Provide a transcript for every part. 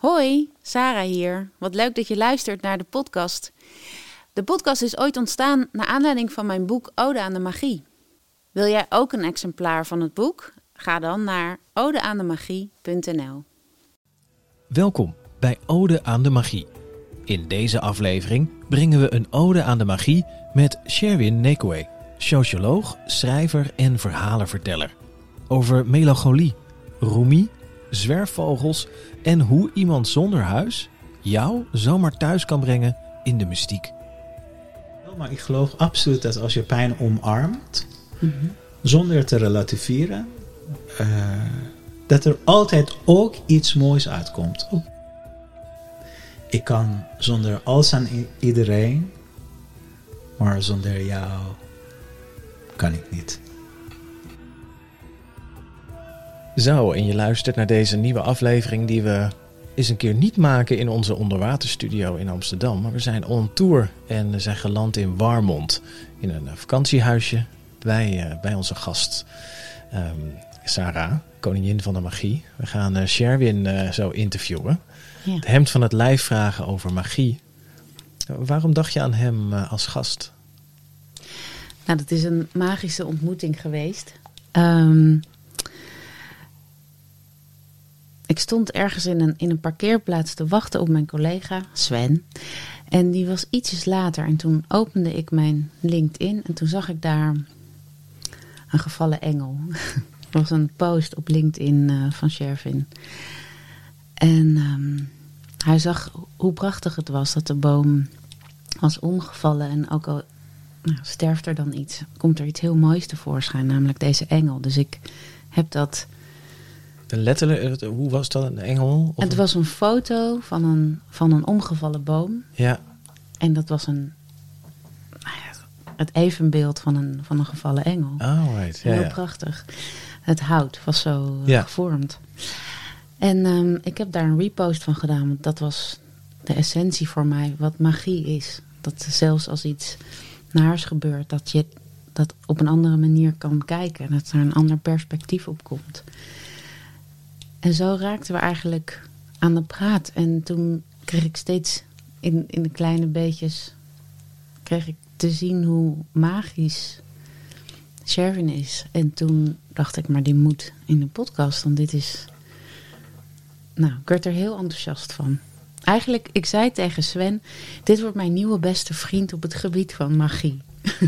Hoi, Sarah hier. Wat leuk dat je luistert naar de podcast. De podcast is ooit ontstaan naar aanleiding van mijn boek Ode aan de Magie. Wil jij ook een exemplaar van het boek? Ga dan naar odeaandemagie.nl. Welkom bij Ode aan de Magie. In deze aflevering brengen we een ode aan de magie met Sherwin Nekwe, socioloog, schrijver en verhalenverteller. Over melancholie, Rumi, zwerfvogels en hoe iemand zonder huis jou zomaar thuis kan brengen in de mystiek. Maar ik geloof absoluut dat als je pijn omarmt, zonder te relativeren, eh, dat er altijd ook iets moois uitkomt. Ik kan zonder alles aan iedereen, maar zonder jou kan ik niet. Zo, en je luistert naar deze nieuwe aflevering die we eens een keer niet maken in onze onderwaterstudio in Amsterdam. Maar we zijn on tour en we zijn geland in Warmond. In een vakantiehuisje bij, eh, bij onze gast ehm, Sarah, koningin van de magie. We gaan eh, Sherwin eh, zo interviewen. Ja. Het hemd van het lijf vragen over magie. Eh, waarom dacht je aan hem eh, als gast? Nou, dat is een magische ontmoeting geweest. Ehm, ik stond ergens in een, in een parkeerplaats te wachten op mijn collega Sven. En die was ietsjes later. En toen opende ik mijn LinkedIn. En toen zag ik daar een gevallen engel. Er was een post op LinkedIn eh, van Shervin. En ehm, hij zag hoe prachtig het was dat de boom was omgevallen. En ook al nou, sterft er dan iets, komt er iets heel moois tevoorschijn, namelijk deze engel. Dus ik heb dat. Letterlijk, eh, hoe was dat? Een engel? Of Het was een foto van een, van een omgevallen boom. Ja, En dat was een. nou het evenbeeld van een, van een gevallen engel. oh right. Heel ja. prachtig. Het hout was zo eh, Ja. gevormd. En ehm, ik heb daar een repost van gedaan, want dat was de essentie voor mij, wat magie is. Dat zelfs als iets naars gebeurt, dat je dat op een andere manier kan kijken. En dat er een ander perspectief op komt. En zo raakten we eigenlijk aan de praat. En toen kreeg ik steeds in, in de kleine beetjes kreeg ik te zien hoe magisch Sherwin is. En toen dacht ik, maar die moet in de podcast, want dit is... Nou, ik werd er heel enthousiast van. Eigenlijk, ik zei tegen Sven, dit wordt mijn nieuwe beste vriend op het gebied van magie.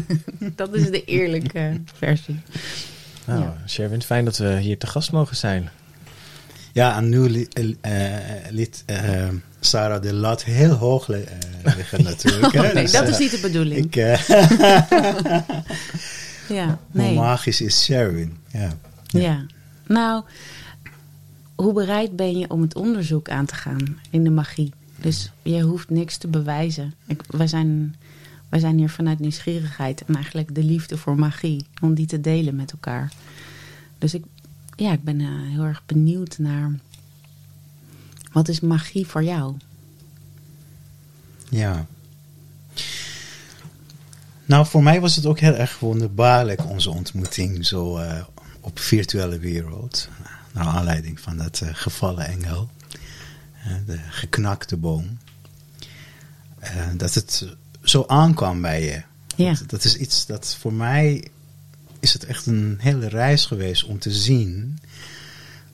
dat is de eerlijke versie. Nou, Ja. Sherwin, fijn dat we hier te gast mogen zijn. Ja, en nu li- eh, liet eh, Sarah de lat heel hoog eh, liggen natuurlijk. nee, Dus, dat eh, is niet de bedoeling. Ik, eh, ja, Hoe nee. magisch is Sherwin? Ja. Ja. Nou, hoe bereid ben je om het onderzoek aan te gaan in de magie? Dus je hoeft niks te bewijzen. Ik, wij, zijn, wij zijn hier vanuit nieuwsgierigheid en eigenlijk de liefde voor magie, om die te delen met elkaar. Dus ik, ja, ik ben eh, heel erg benieuwd naar wat is magie voor jou? Ja. Nou, voor mij was het ook heel erg wonderbaarlijk, onze ontmoeting zo eh, op virtuele wereld. Naar aanleiding van dat eh, gevallen engel, de geknakte boom. Dat het zo aankwam bij je. Ja. Dat, dat is iets dat voor mij is het echt een hele reis geweest om te zien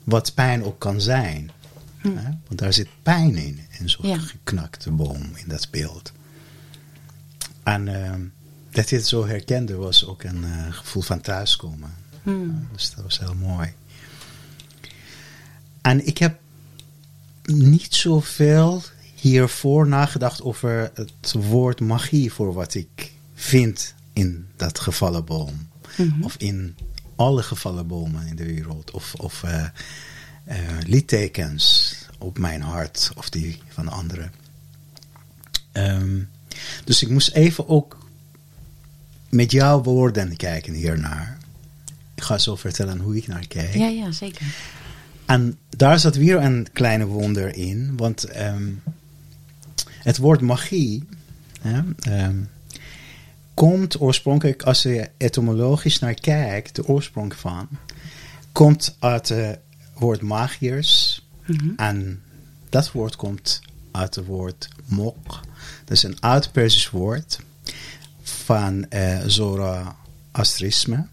wat pijn ook kan zijn. Hè? Want daar zit pijn in, in zo'n Ja. geknakte boom, in dat beeld. En ehm, dat je het zo herkende was ook een eh, gevoel van thuiskomen. Hmm. Dus dat was heel mooi. En ik heb niet zoveel hiervoor nagedacht over het woord magie voor wat ik vind in dat gevallen boom. Mhm. Of in alle gevallen bomen in de wereld. Of, of eh, eh, littekens op mijn hart of die van anderen. Ehm, dus ik moest even ook met jouw woorden kijken hiernaar. Ik ga zo vertellen hoe ik naar kijk. Ja, ja, zeker. En daar zat weer een kleine wonder in, want ehm, het woord magie hè, ehm, komt oorspronkelijk, als je etymologisch naar kijkt, de oorsprong van, komt uit het woord magiërs Mhm. en dat woord komt uit het woord mok. Dat is een oud-Persisch woord van uh, Zoroastrisme.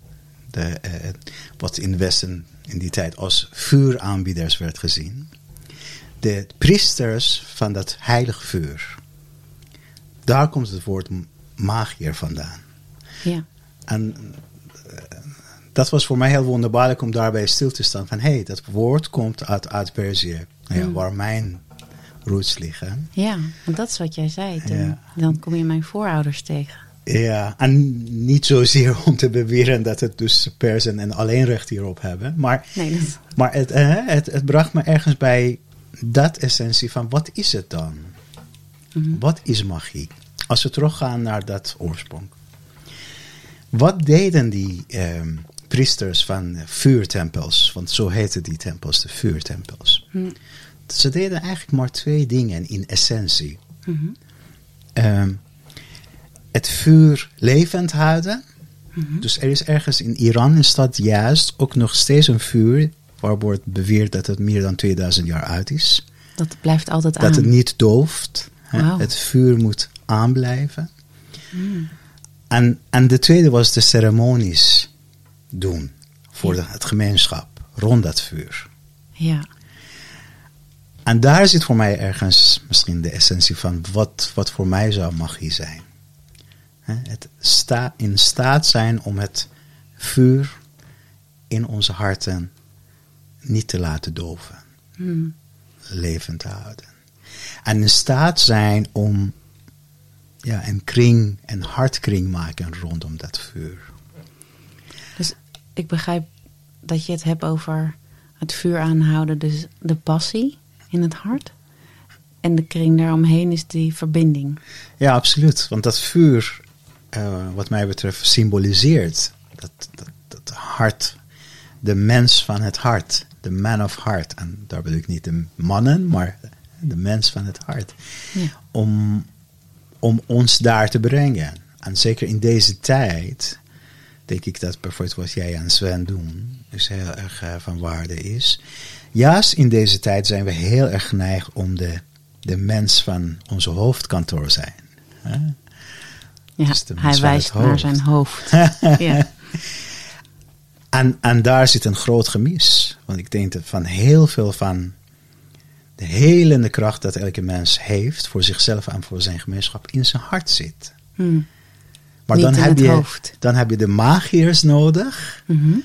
De, uh, wat in het Westen in die tijd als vuuraanbieders werd gezien. De priesters van dat heilig vuur. Daar komt het woord magier vandaan. Ja. En uh, dat was voor mij heel wonderbaarlijk om daarbij stil te staan. Van hé, hey, dat woord komt uit, uit Perzië. Ja, mm. Waar mijn roots liggen. Ja, want dat is wat jij zei. Ja. Dan kom je mijn voorouders tegen. Ja, en niet zozeer om te beweren dat het dus persen en alleen recht hierop hebben. Maar, nee, dat... maar het, uh, het, het bracht me ergens bij dat essentie van wat is het dan? Mm -hmm. Wat is magie? Als we teruggaan naar dat oorsprong. Wat deden die um, priesters van vuurtempels? Want zo heten die tempels, de vuurtempels. Mm. Ze deden eigenlijk maar twee dingen in essentie. Mm -hmm. um, het vuur levend houden. Mhm. Mm -hmm. Dus er is ergens in Iran is dat juist ook nog steeds een vuur waar wordt beweerd dat het meer dan 2000 jaar oud is. Dat blijft altijd aan. Dat het niet dooft. Wow. Het vuur moet aanblijven. Mm. En, en de tweede was de ceremonies doen voor de, het gemeenschap rond dat vuur. Ja. En daar zit voor mij ergens misschien de essentie van wat, wat voor mij zou magie zijn. Het sta, in staat zijn om het vuur in onze harten niet te laten doven, Mm. levend te houden. En in staat zijn om ja, een kring, een hartkring maken rondom dat vuur. Dus ik begrijp dat je het hebt over het vuur aanhouden, dus de passie in het hart. En de kring daaromheen is die verbinding. Ja, absoluut. Want dat vuur, uh, wat mij betreft, symboliseert dat, dat, dat hart, de mens van het hart, de man of heart. En daar bedoel ik niet de mannen, maar de mens van het hart. Ja. Om, om ons daar te brengen. En zeker in deze tijd, denk ik dat bijvoorbeeld wat jij en Sven doen, dus heel erg uh, van waarde is. Juist in deze tijd zijn we heel erg geneigd om de, de mens van onze hoofdkantoor zijn. Hè? Ja, Dus hij wijst naar zijn hoofd. ja. En, en daar zit een groot gemis. Want ik denk dat van heel veel van de helende kracht dat elke mens heeft voor zichzelf en voor zijn gemeenschap in zijn hart zit. Hm. Maar Niet dan heb, je, hoofd. dan heb je de magiërs nodig Mhm.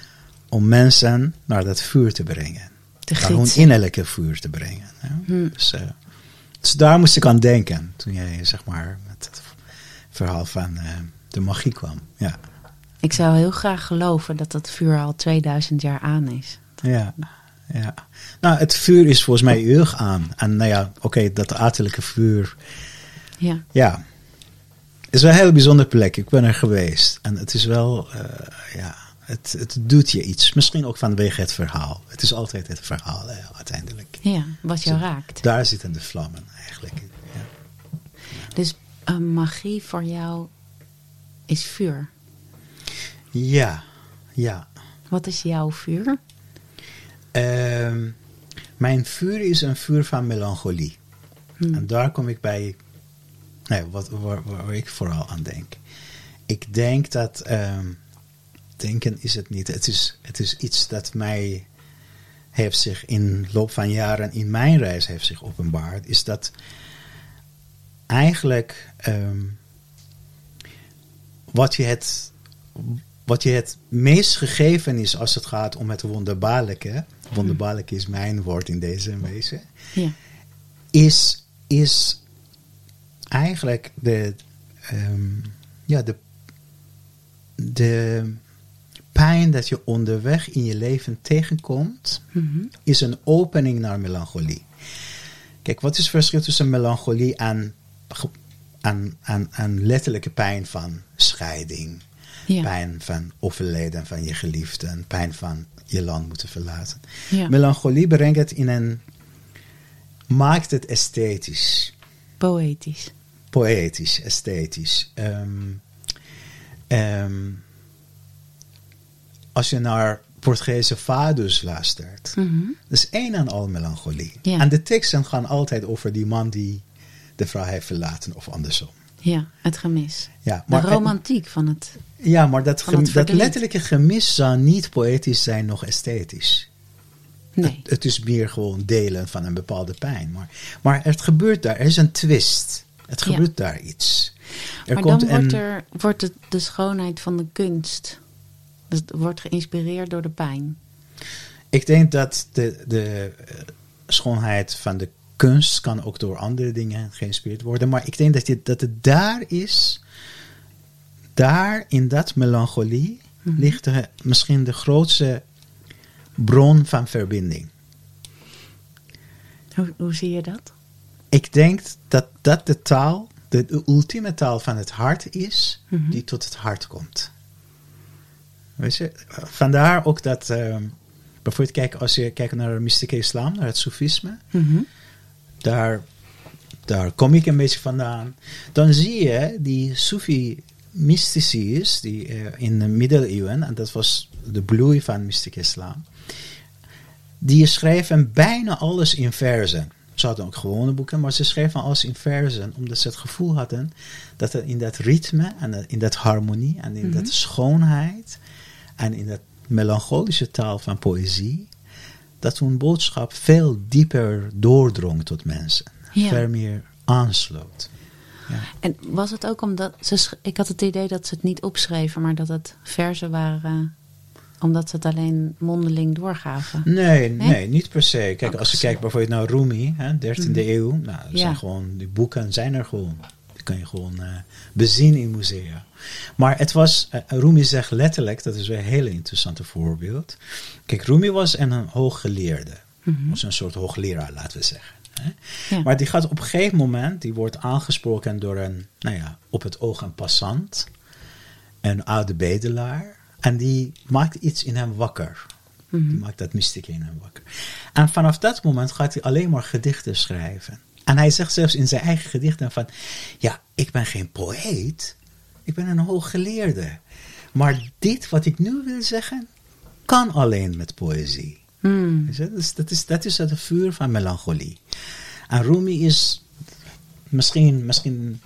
om mensen naar dat vuur te brengen. De Naar hun innerlijke vuur te brengen. hè. Hm. Dus, eh, dus daar moest ik aan denken toen jij zeg maar met het verhaal van eh, de magie kwam. Ja, Ik zou heel graag geloven dat dat vuur al 2000 jaar aan is. ja, ja. Nou, het vuur is volgens mij eeuwig aan. En nou ja, oké, dat uiterlijke vuur, Ja. ja. Het is wel een hele bijzondere plek. Ik ben er geweest. En het is wel, eh, ja, het, het doet je iets. Misschien ook vanwege het verhaal. Het is altijd het verhaal, hè, uiteindelijk. ja, wat jou Zo. raakt. Daar zitten de vlammen eigenlijk. Ja. Dus eh, magie voor jou is vuur. Ja, ja. Wat is jouw vuur? Ehm, mijn vuur is een vuur van melancholie. Hm. En daar kom ik bij, nee, wat, waar, waar ik vooral aan denk. Ik denk dat, ehm, denken is het niet. Het is, het is iets dat mij heeft zich in loop van jaren in mijn reis heeft zich openbaard. Is dat eigenlijk ehm, wat je het wat je het meest gegeven is als het gaat om het wonderbaarlijke, wonderbaarlijk is mijn woord in deze wezen, Ja. is, is eigenlijk de, ehm, ja, de, de pijn dat je onderweg in je leven tegenkomt, Mhm. is een opening naar melancholie. Kijk, wat is het verschil tussen melancholie en, en, en, en letterlijke pijn van scheiding? Ja. Pijn van overlijden van je geliefde en pijn van je land moeten verlaten. Ja. Melancholie brengt het in een. maakt het esthetisch, Poëtisch. poëtisch, esthetisch. Ehm, ehm, als je naar Portugese fados luistert. Dat is één en al melancholie. Ja. En de teksten gaan altijd over die man die de vrouw heeft verlaten of andersom. Ja, het gemis. Ja, De romantiek van het. ja, maar dat, het dat letterlijke gemis zou niet poëtisch zijn, nog esthetisch. Nee. Het, het is meer gewoon delen van een bepaalde pijn. Maar, maar het gebeurt daar, er is een twist. Het Ja. gebeurt daar iets. Er maar komt dan wordt, er, wordt het de schoonheid van de kunst. Dus het wordt geïnspireerd door de pijn. Ik denk dat de, de eh, schoonheid van de kunst kan ook door andere dingen geïnspireerd worden. Maar ik denk dat, het, dat het daar is, daar in dat melancholie, Mhm. ligt de, misschien de grootste bron van verbinding. Hoe, hoe zie je dat? Ik denk dat dat de taal, de, de ultieme taal van het hart is, Mhm. die tot het hart komt. Weet je, vandaar ook dat, ehm, bijvoorbeeld kijk, als je kijkt naar de mystieke islam, naar het soefisme, Mhm. Daar, daar kom ik een beetje vandaan. Dan zie je die Sufi mystici die eh, in de middeleeuwen, en dat was de bloei van mystiek islam, die schrijven bijna alles in verzen. Ze hadden ook gewone boeken, maar ze schreven alles in verzen, omdat ze het gevoel hadden dat er in dat ritme en in dat harmonie en in dat schoonheid en in dat melancholische taal van poëzie, dat hun boodschap veel dieper doordrong tot mensen. Ja. Veel meer aansloot. Ja. En was het ook omdat ze. Ik had het idee dat ze het niet opschreven, maar dat het verzen waren. omdat ze het alleen mondeling doorgaven. Nee, Nee? nee, niet per se. Kijk, Ook als je kijkt bijvoorbeeld naar Rumi, hè, 13e eeuw, nou, Ja. zijn gewoon, die boeken zijn er gewoon. Die kan je gewoon eh, bezien in musea. Maar het was, eh, Rumi zegt letterlijk, dat is weer een heel interessant voorbeeld. Kijk, Rumi was een, een hooggeleerde. Was een soort hoogleraar, laten we zeggen. Hè. Ja. Maar die gaat op een gegeven moment, die wordt aangesproken door een, nou ja, op het oog een passant. Een oude bedelaar. En die maakt iets in hem wakker. Die maakt dat mystieke in hem wakker. En vanaf dat moment gaat hij alleen maar gedichten schrijven. En hij zegt zelfs in zijn eigen gedichten van... Ja, ik ben geen poëet. Ik ben een hooggeleerde. Maar dit wat ik nu wil zeggen... kan alleen met poëzie. Hmm. Dus dat is, dat is het vuur van melancholie. En Rumi is misschien, misschien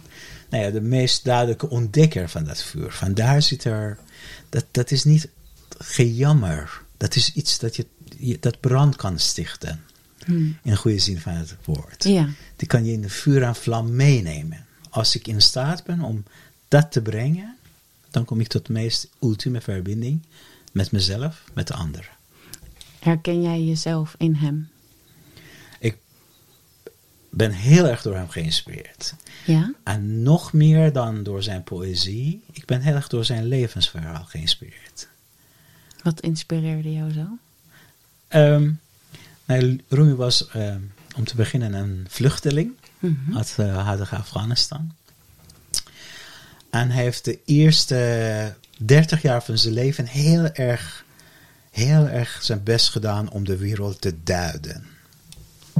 nou ja, de meest duidelijke ontdekker van dat vuur. Vandaar zit er, dat, dat is niet gejammer. Dat is iets dat, je, je- dat brand kan stichten. Hmm. In goede zin van het woord. Ja. Die kan je in de vuur en vlam meenemen. Als ik in staat ben om dat te brengen, dan kom ik tot de meest ultieme verbinding met mezelf, met de anderen. Herken jij jezelf in hem? Ik ben heel erg door hem geïnspireerd. Ja? En nog meer dan door zijn poëzie, ik ben heel erg door zijn levensverhaal geïnspireerd. Wat inspireerde jou zo? Ehm nou, Rumi was ehm, om te beginnen een vluchteling Mhm. uit het huidige Afghanistan. En hij heeft de eerste 30 jaar van zijn leven heel erg, heel erg zijn best gedaan om de wereld te duiden.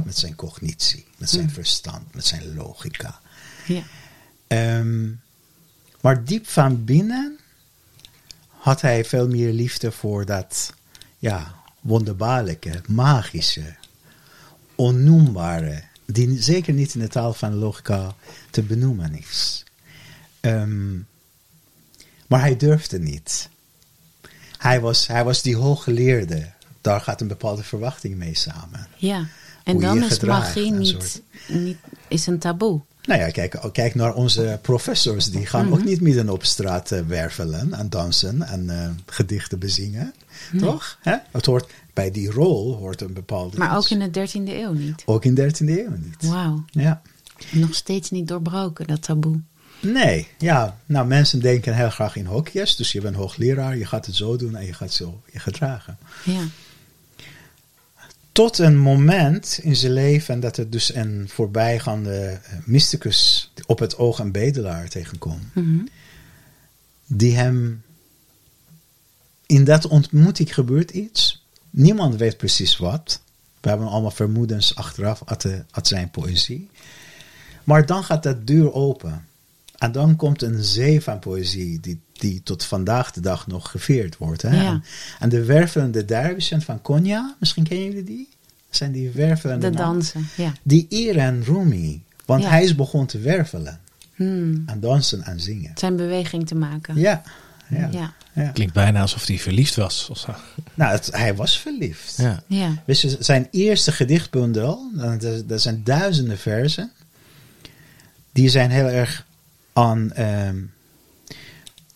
Met zijn cognitie, met zijn verstand, met zijn logica. Ja. Ehm, maar diep van binnen had hij veel meer liefde voor dat ja, wonderbaarlijke, magische, onnoembare, die zeker niet in de taal van logica te benoemen is. Ehm, maar hij durfde niet. Hij was, hij was die hooggeleerde. Daar gaat een bepaalde verwachting mee samen. Ja. En Hoe dan je is magie niet, niet is een taboe. Nou ja, kijk, kijk naar onze professors. Die gaan ook niet midden op straat eh, wervelen en dansen en eh, gedichten bezingen. Toch? Hè? Het hoort, bij die rol hoort een bepaalde Maar ook in de 13e eeuw niet. Ook in 13e eeuw niet. Wauw. Ja. Nog steeds niet doorbroken, dat taboe. Nee, ja. Nou, mensen denken heel graag in hokjes. Dus je bent hoogleraar, je gaat het zo doen en je gaat zo je gedragen. Ja. Tot een moment in zijn leven dat er dus een voorbijgaande eh, mysticus op het oog een bedelaar tegenkomt. Mhm. die hem. In dat ontmoeting gebeurt iets. Niemand weet precies wat. We hebben allemaal vermoedens achteraf uit zijn poëzie. Maar dan gaat dat deur open. En dan komt een zee van poëzie die die tot vandaag de dag nog gevierd wordt. Hè? Ja. En, de wervelende dervishen van Konya, misschien kennen jullie die? Dat zijn die wervelende De dansen, ja. Die Iran Rumi. Want Ja. hij is begonnen te wervelen. Hmm. En dansen en zingen. Zijn beweging te maken. Ja. Ja. Ja. ja. Klinkt bijna alsof hij verliefd was. Of zo. Nou, het- hij was verliefd. Ja. ja. Wist je, zijn eerste gedichtbundel, dat, dat zijn duizenden versen, die zijn heel erg aan, ehm,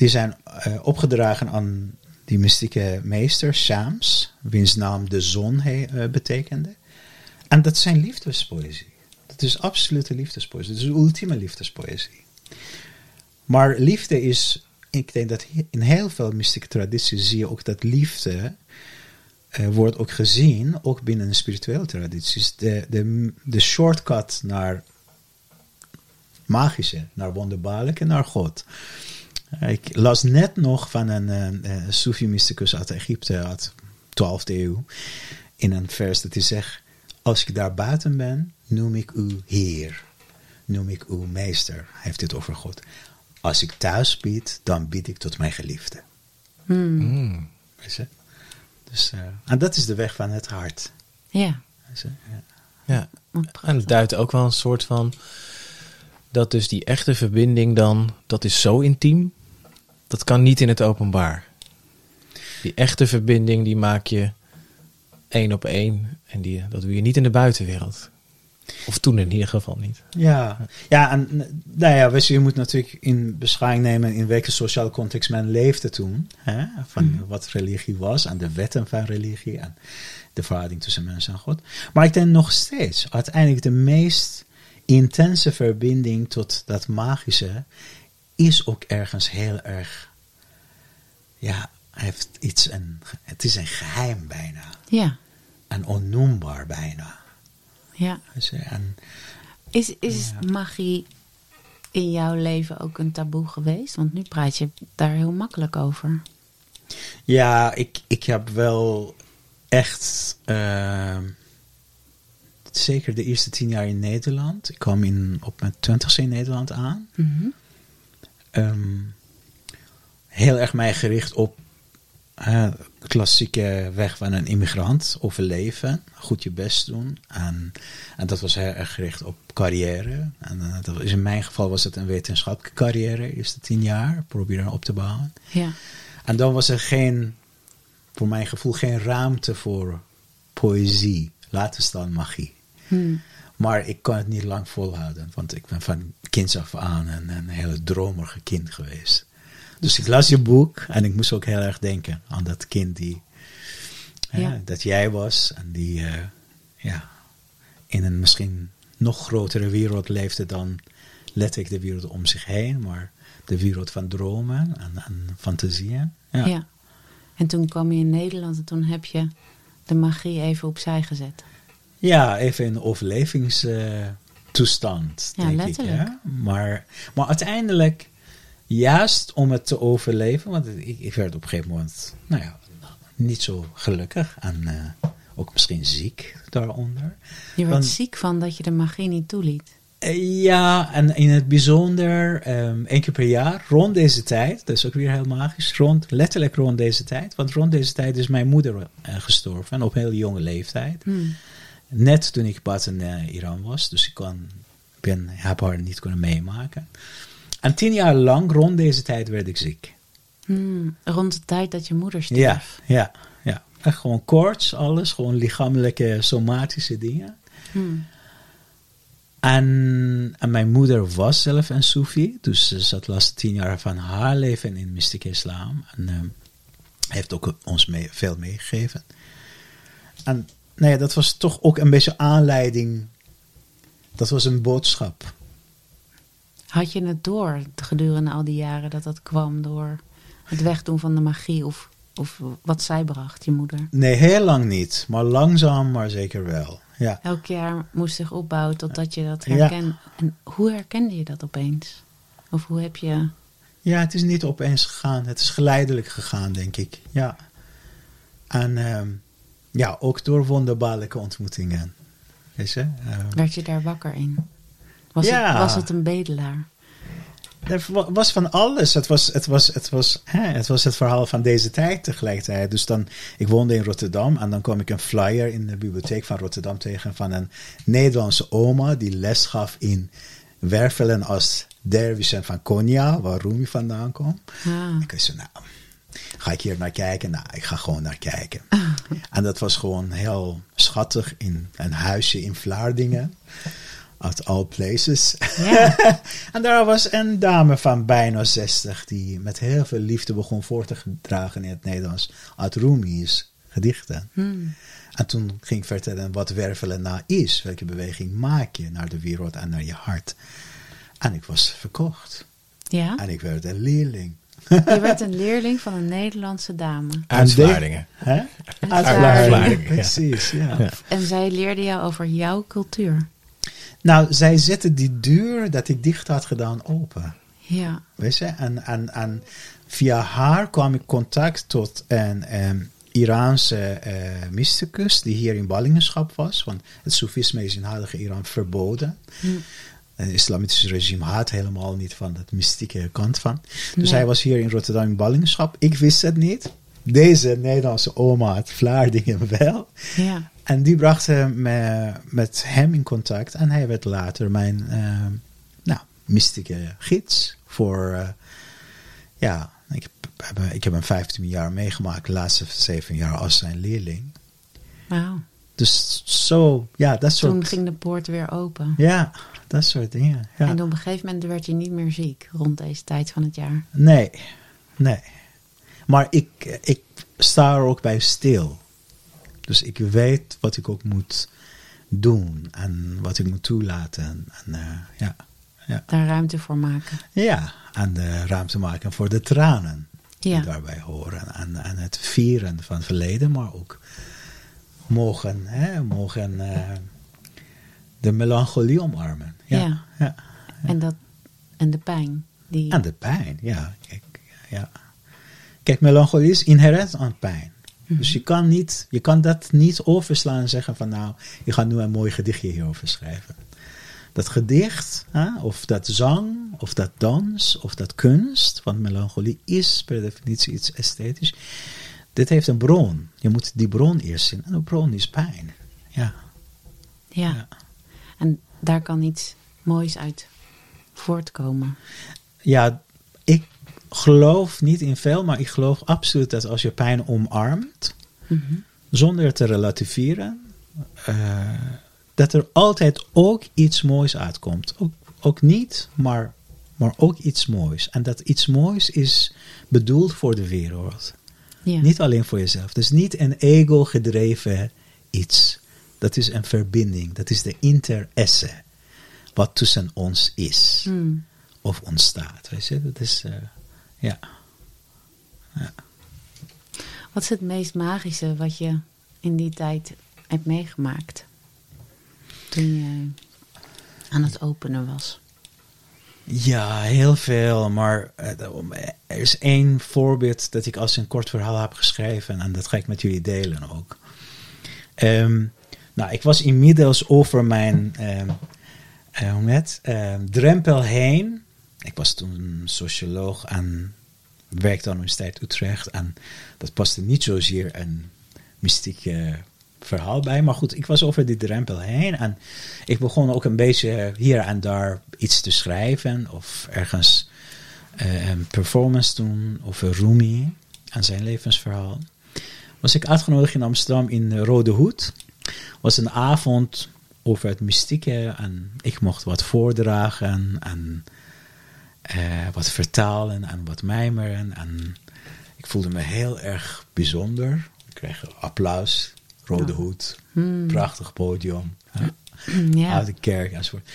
die zijn eh, opgedragen aan die mystieke meester, Shams, wiens naam de zon eh, betekende. En dat zijn liefdespoëzie. Dat is absolute liefdespoëzie. Dat is ultieme liefdespoëzie. Maar liefde is, ik denk dat in heel veel mystieke tradities zie je ook dat liefde eh, wordt ook gezien, ook binnen de spirituele tradities, de, de, de shortcut naar magische, naar wonderbaarlijke, naar God. Eh, Ik las net nog van een, een, een Sufi-mysticus uit Egypte, uit 12e eeuw, in een vers dat hij zegt, als ik daar buiten ben, noem ik u Heer, noem ik u Meester. Hij heeft dit over God. Als ik thuis bied, dan bied ik tot mijn geliefde. Hmm. Mm. Weet je? Dus, eh, en dat is de weg van het hart. Ja. Ja. Ja. En het duidt ook wel een soort van. Dat dus die echte verbinding dan. Dat is zo intiem. Dat kan niet in het openbaar. Die echte verbinding die maak je één op één. En die, dat doe je niet in de buitenwereld. Of toen in ieder geval niet. Ja, ja en nou ja, je, je moet natuurlijk in beschouwing nemen in welke sociale context men leefde toen. Hè? Van wat religie was en de wetten van religie en de verhouding tussen mens en God. Maar ik denk nog steeds, uiteindelijk de meest intense verbinding tot dat magische is ook ergens heel erg, ja, heeft iets, een, het is een geheim bijna. Ja. En onnoembaar bijna. Ja. Weet je, En Is, is magie in jouw leven ook een taboe geweest? Want nu praat je daar heel makkelijk over. Ja, ik, ik heb wel echt. ehm, zeker de eerste tien jaar in Nederland. Ik kwam in, op mijn twintigste in Nederland aan. Mhm. Ehm, heel erg mij gericht op de klassieke weg van een immigrant. Overleven, goed je best doen. En, en dat was heel erg gericht op carrière. En eh, dat in mijn geval was het een wetenschappelijke carrière. Eerste tien jaar. Proberen op te bouwen. Ja. En dan was er geen, voor mijn gevoel, geen ruimte voor poëzie. Laten staan magie. Hmm. Maar ik kan het niet lang volhouden, want ik ben van kinds af aan een, een hele dromerige kind geweest. Dus ik las je boek en ik moest ook heel erg denken aan dat kind die, hè, Ja. dat jij was en die eh, ja, in een misschien nog grotere wereld leefde dan letterlijk de wereld om zich heen, maar de wereld van dromen en, en fantasieën. Ja. Ja. En toen kwam je in Nederland en toen heb je de magie even opzij gezet. Ja, even in overlevingstoestand, Ja, denk letterlijk. ik. Hè? Maar, maar uiteindelijk, juist om het te overleven, want ik, ik werd op een gegeven moment, nou ja, niet zo gelukkig en eh, ook misschien ziek daaronder. Je werd Want- ziek van dat je de magie niet toeliet. Eh, Ja, en in het bijzonder ehm één keer per jaar, rond deze tijd, dat is ook weer heel magisch, rond, letterlijk rond deze tijd, want rond deze tijd is mijn moeder eh, gestorven, op heel jonge leeftijd. Hmm. Net toen ik pas in eh, Iran was, dus ik kon, ben, heb haar niet kunnen meemaken. En tien jaar lang, rond deze tijd, werd ik ziek. Hmm. Rond de tijd dat je moeder stierf. Ja, ja, ja. Echt gewoon koorts, alles, gewoon lichamelijke, somatische dingen. Hmm. En, en mijn moeder was zelf een Soefi, dus ze zat de laatste tien jaar van haar leven in mystieke islam. En ehm, heeft ook ons mee, veel meegegeven. En nou ja, dat was toch ook een beetje aanleiding. Dat was een boodschap. Had je het door gedurende al die jaren dat dat kwam door het wegdoen van de magie of, of wat zij bracht, je moeder? Nee, heel lang niet, maar langzaam, maar zeker wel. Ja. Elk jaar moest zich opbouwen totdat je dat Ja. herkende. En hoe herkende je dat opeens? Of hoe heb je... ja, het is niet opeens gegaan. Het is geleidelijk gegaan, denk ik. Ja. En ehm, ja, ook door wonderbaarlijke ontmoetingen. Weet je? ehm, Werd je daar wakker in? Was, Ja. het, was het een bedelaar? er wa- was van alles. Het was het, was, het, was, hè, het was het verhaal van deze tijd tegelijkertijd. Dus dan, ik woonde in Rotterdam en dan kwam ik een flyer in de bibliotheek van Rotterdam tegen van een Nederlandse oma die les gaf in wervelen als dervischen van Konya, waar Rumi vandaan kwam. Ah. Ik zei, nou, ga ik hier naar kijken? Nou, ik ga gewoon naar kijken. En dat was gewoon heel schattig in een huisje in Vlaardingen. Out all places. Ja. en daar was een dame van bijna 60 die met heel veel liefde begon voor te dragen in het Nederlands uit Rumi's gedichten. Hmm. En toen ging ik vertellen wat wervelen nou is. Welke beweging maak je naar de wereld en naar je hart. En ik was verkocht. ja. En ik werd een leerling. Je werd een leerling van een Nederlandse dame. Uit Vlaardingen. Hè? Uit Vlaardingen. Precies. Ja. Ja. En zij leerde jou over jouw cultuur. Nou, zij zette die deur dat ik dicht had gedaan open. Ja. Weet je? En, en, en via haar kwam ik contact tot een ehm, Iraanse eh, mysticus die hier in ballingschap was. Want het Soefisme is in huidige Iran verboden. Hm. Het islamitische regime houdt helemaal niet van de mystieke kant van. Dus Nee. hij was hier in Rotterdam in ballingschap. Ik wist het niet. Deze Nederlandse oma uit Vlaardingen wel. Ja. En die bracht me met hem in contact. En hij werd later mijn eh, nou, mystieke gids. Voor, eh, ja, ik heb, ik heb hem 15 jaar meegemaakt. De laatste 7 jaar als zijn leerling. Wauw. Dus zo, ja, dat soort... Toen ging de poort weer open. Ja, dat soort dingen. Ja. En op een gegeven moment werd je niet meer ziek rond deze tijd van het jaar. Nee, nee. Maar ik, ik sta er ook bij stil. Dus ik weet wat ik ook moet doen en wat ik moet toelaten. En, eh, ja, ja. Daar ruimte voor maken. ja, en de ruimte maken voor de tranen die daarbij horen. En, en het vieren van het verleden, maar ook mogen, hè, mogen eh, de melancholie omarmen. Ja, Ja. ja. En, dat, en de pijn. Die, En de pijn, ja. Kijk, ja. Kijk, melancholie is inherent aan pijn. Dus je kan, niet, je kan dat niet overslaan en zeggen van nou, je gaat nu een mooi gedichtje hierover schrijven. Dat gedicht, hè, of dat zang, of dat dans, of dat kunst, want melancholie is per definitie iets esthetisch. Dit heeft een bron. Je moet die bron eerst zien. En de bron is pijn. Ja. ja. ja. En daar kan iets moois uit voortkomen. ja, ik geloof niet in veel, maar ik geloof absoluut dat als je pijn omarmt, Mhm. zonder te relativeren, eh, dat er altijd ook iets moois uitkomt. Ook, ook niet, maar, maar ook iets moois. En dat iets moois is bedoeld voor de wereld. Ja. Niet alleen voor jezelf. Dus niet een ego-gedreven iets. Dat is een verbinding. Dat is de interesse. Wat tussen ons is. Hmm. Of ontstaat. Weet je? Dat is, eh, ja. Wat is het meest magische wat je in die tijd hebt meegemaakt? Toen je aan het openen was. Ja, heel veel. Maar eh, er is één voorbeeld dat ik als een kort verhaal heb geschreven. En dat ga ik met jullie delen ook. Ehm, nou, ik was inmiddels over mijn ehm, eh, het? Ehm, drempel heen. Ik was toen socioloog en werkte aan de Universiteit Utrecht. En dat paste niet zozeer een mystiek eh, verhaal bij. Maar goed, ik was over die drempel heen. En ik begon ook een beetje hier en daar iets te schrijven. Of ergens eh, een performance doen over Rumi en zijn levensverhaal. Was ik uitgenodigd in Amsterdam in de Rode Hoed. Was een avond over het mystieke. En ik mocht wat voordragen en eh, wat vertalen en wat mijmeren. En ik voelde me heel erg bijzonder. Ik kreeg applaus, rode hoed, Hmm. prachtig podium, Ja, uit de kerk enzovoort.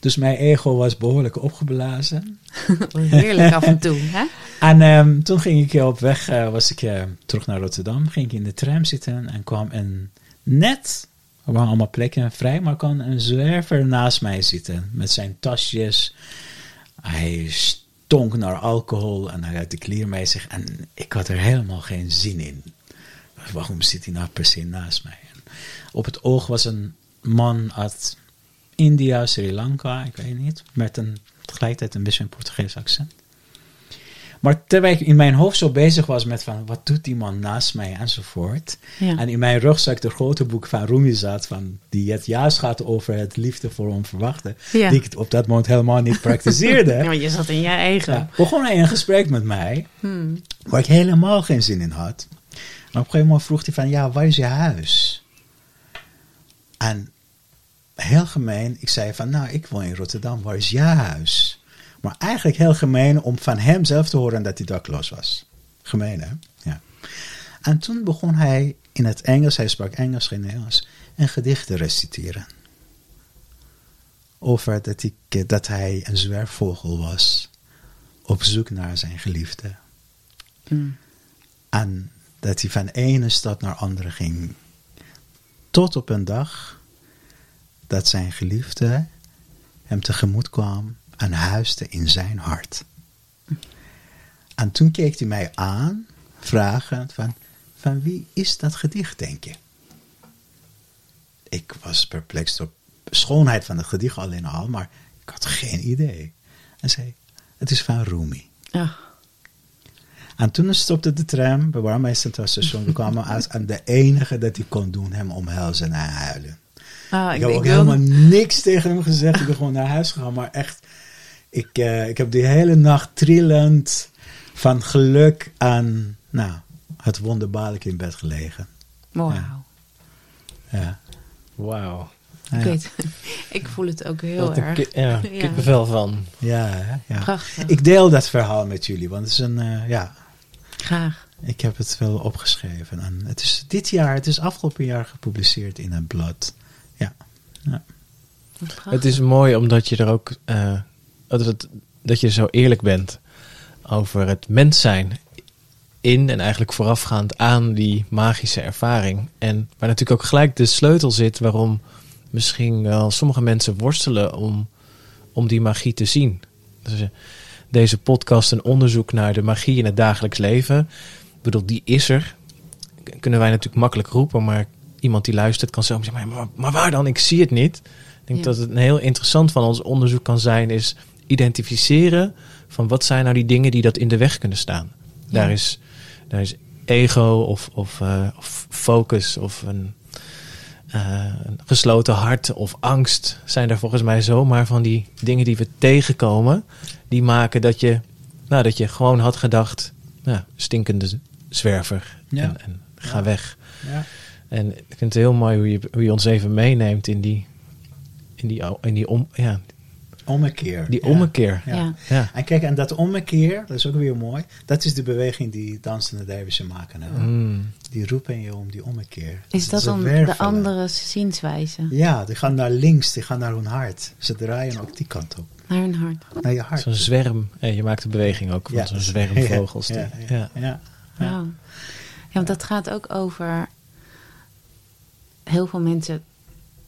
Dus mijn ego was behoorlijk opgeblazen. heerlijk af en toe. Hè? En ehm, toen ging ik op weg, eh, was ik eh, terug naar Rotterdam, ging ik in de tram zitten en kwam een net, er waren allemaal plekken vrij, maar kwam een zwerver naast mij zitten met zijn tasjes. Hij stonk naar alcohol en hij had de klier zich en ik had er helemaal geen zin in. Waarom zit hij nou per se naast mij? En op het oog was een man uit India, Sri Lanka, ik weet niet. Met een tegelijkertijd een beetje een Portugees accent. Maar terwijl ik in mijn hoofd zo bezig was met van, wat doet die man naast mij enzovoort. Ja. En in mijn rugzak de grote boek van Rumi zat, van, die het juist gaat over het liefde voor onverwachte. Ja. Die ik op dat moment helemaal niet praktiseerde. Ja, je zat in je eigen. Ja, begon hij een gesprek met mij, Hmm. waar ik helemaal geen zin in had. Op een gegeven moment vroeg hij van, ja, waar is je huis? En heel gemeen, ik zei van, nou, ik woon in Rotterdam, waar is jouw huis? Maar eigenlijk heel gemeen om van hem zelf te horen dat hij dakloos was. Gemeen, hè? Ja. En toen begon hij in het Engels, hij sprak Engels, geen Nederlands, een gedicht te reciteren. Over dat, ik, dat hij een zwerfvogel was, op zoek naar zijn geliefde. Hmm. En dat hij van ene stad naar andere ging. Tot op een dag dat zijn geliefde hem tegemoet kwam en huisde in zijn hart. En toen keek hij mij aan, vragend van, van wie is dat gedicht, denk je? Ik was perplex door schoonheid van het gedicht alleen al, maar ik had geen idee. En zei, het is van Rumi. Ja. En toen stopte de tram bij Warmij Centraal Station. We kwamen uit en de enige dat hij kon doen, hem omhelzen en huilen. Ah, Ik, ik, heb ik ook helemaal niks tegen hem gezegd. Ik ben gewoon naar huis gegaan. Maar echt, ik, eh, ik heb die hele nacht trillend van geluk aan nou, het wonderbaarlijk in bed gelegen. Wauw. Ja. Ja. Wauw. Ik Ja. weet, ik voel het ook heel Wat erg. ki- ja, Ja. kippenvel van. Ja, hè? ja. Prachtig. Ik deel dat verhaal met jullie, want het is een, eh, ja, Graag. ik heb het wel opgeschreven. En het is dit jaar, het is afgelopen jaar gepubliceerd in een blad. Ja. ja. Het is mooi omdat je er ook eh, dat, het, dat je zo eerlijk bent over het mens zijn in en eigenlijk voorafgaand aan die magische ervaring. En waar natuurlijk ook gelijk de sleutel zit waarom misschien wel sommige mensen worstelen om, om die magie te zien. Dus, eh, deze podcast een onderzoek naar de magie in het dagelijks leven. Ik bedoel, die is er. Kunnen wij natuurlijk makkelijk roepen, maar iemand die luistert kan zo zeggen, maar, maar waar dan? Ik zie het niet. Ik denk Ja. dat het een heel interessant van ons onderzoek kan zijn, is identificeren van wat zijn nou die dingen die dat in de weg kunnen staan. Daar, is, daar is ego of, of, eh, of focus of een, een gesloten hart of angst zijn er volgens mij zomaar van die dingen die we tegenkomen, die maken dat je, nou, dat je gewoon had gedacht, nou, stinkende zwerver Ja. en, en ga Ja. weg. ja. En ik vind het heel mooi hoe je, hoe je ons even meeneemt in die, in die, in die, om, ja, Ommekeer. die Ja. ommekeer. Ja. Ja. Ja. En kijk, en dat ommekeer, dat is ook weer mooi. Dat is de beweging die dansende dervischen maken. Hè? Mm. Die roepen je om die ommekeer. Is dat dan de andere zienswijze? Ja, die gaan naar links, die gaan naar hun hart. Ze draaien ook die kant op. Naar hun hart. Naar je hart. Zo'n zwerm. En je maakt de beweging ook van zo'n zwerm vogels. Ja, ja. ja. Ja, want dat gaat ook over... Heel veel mensen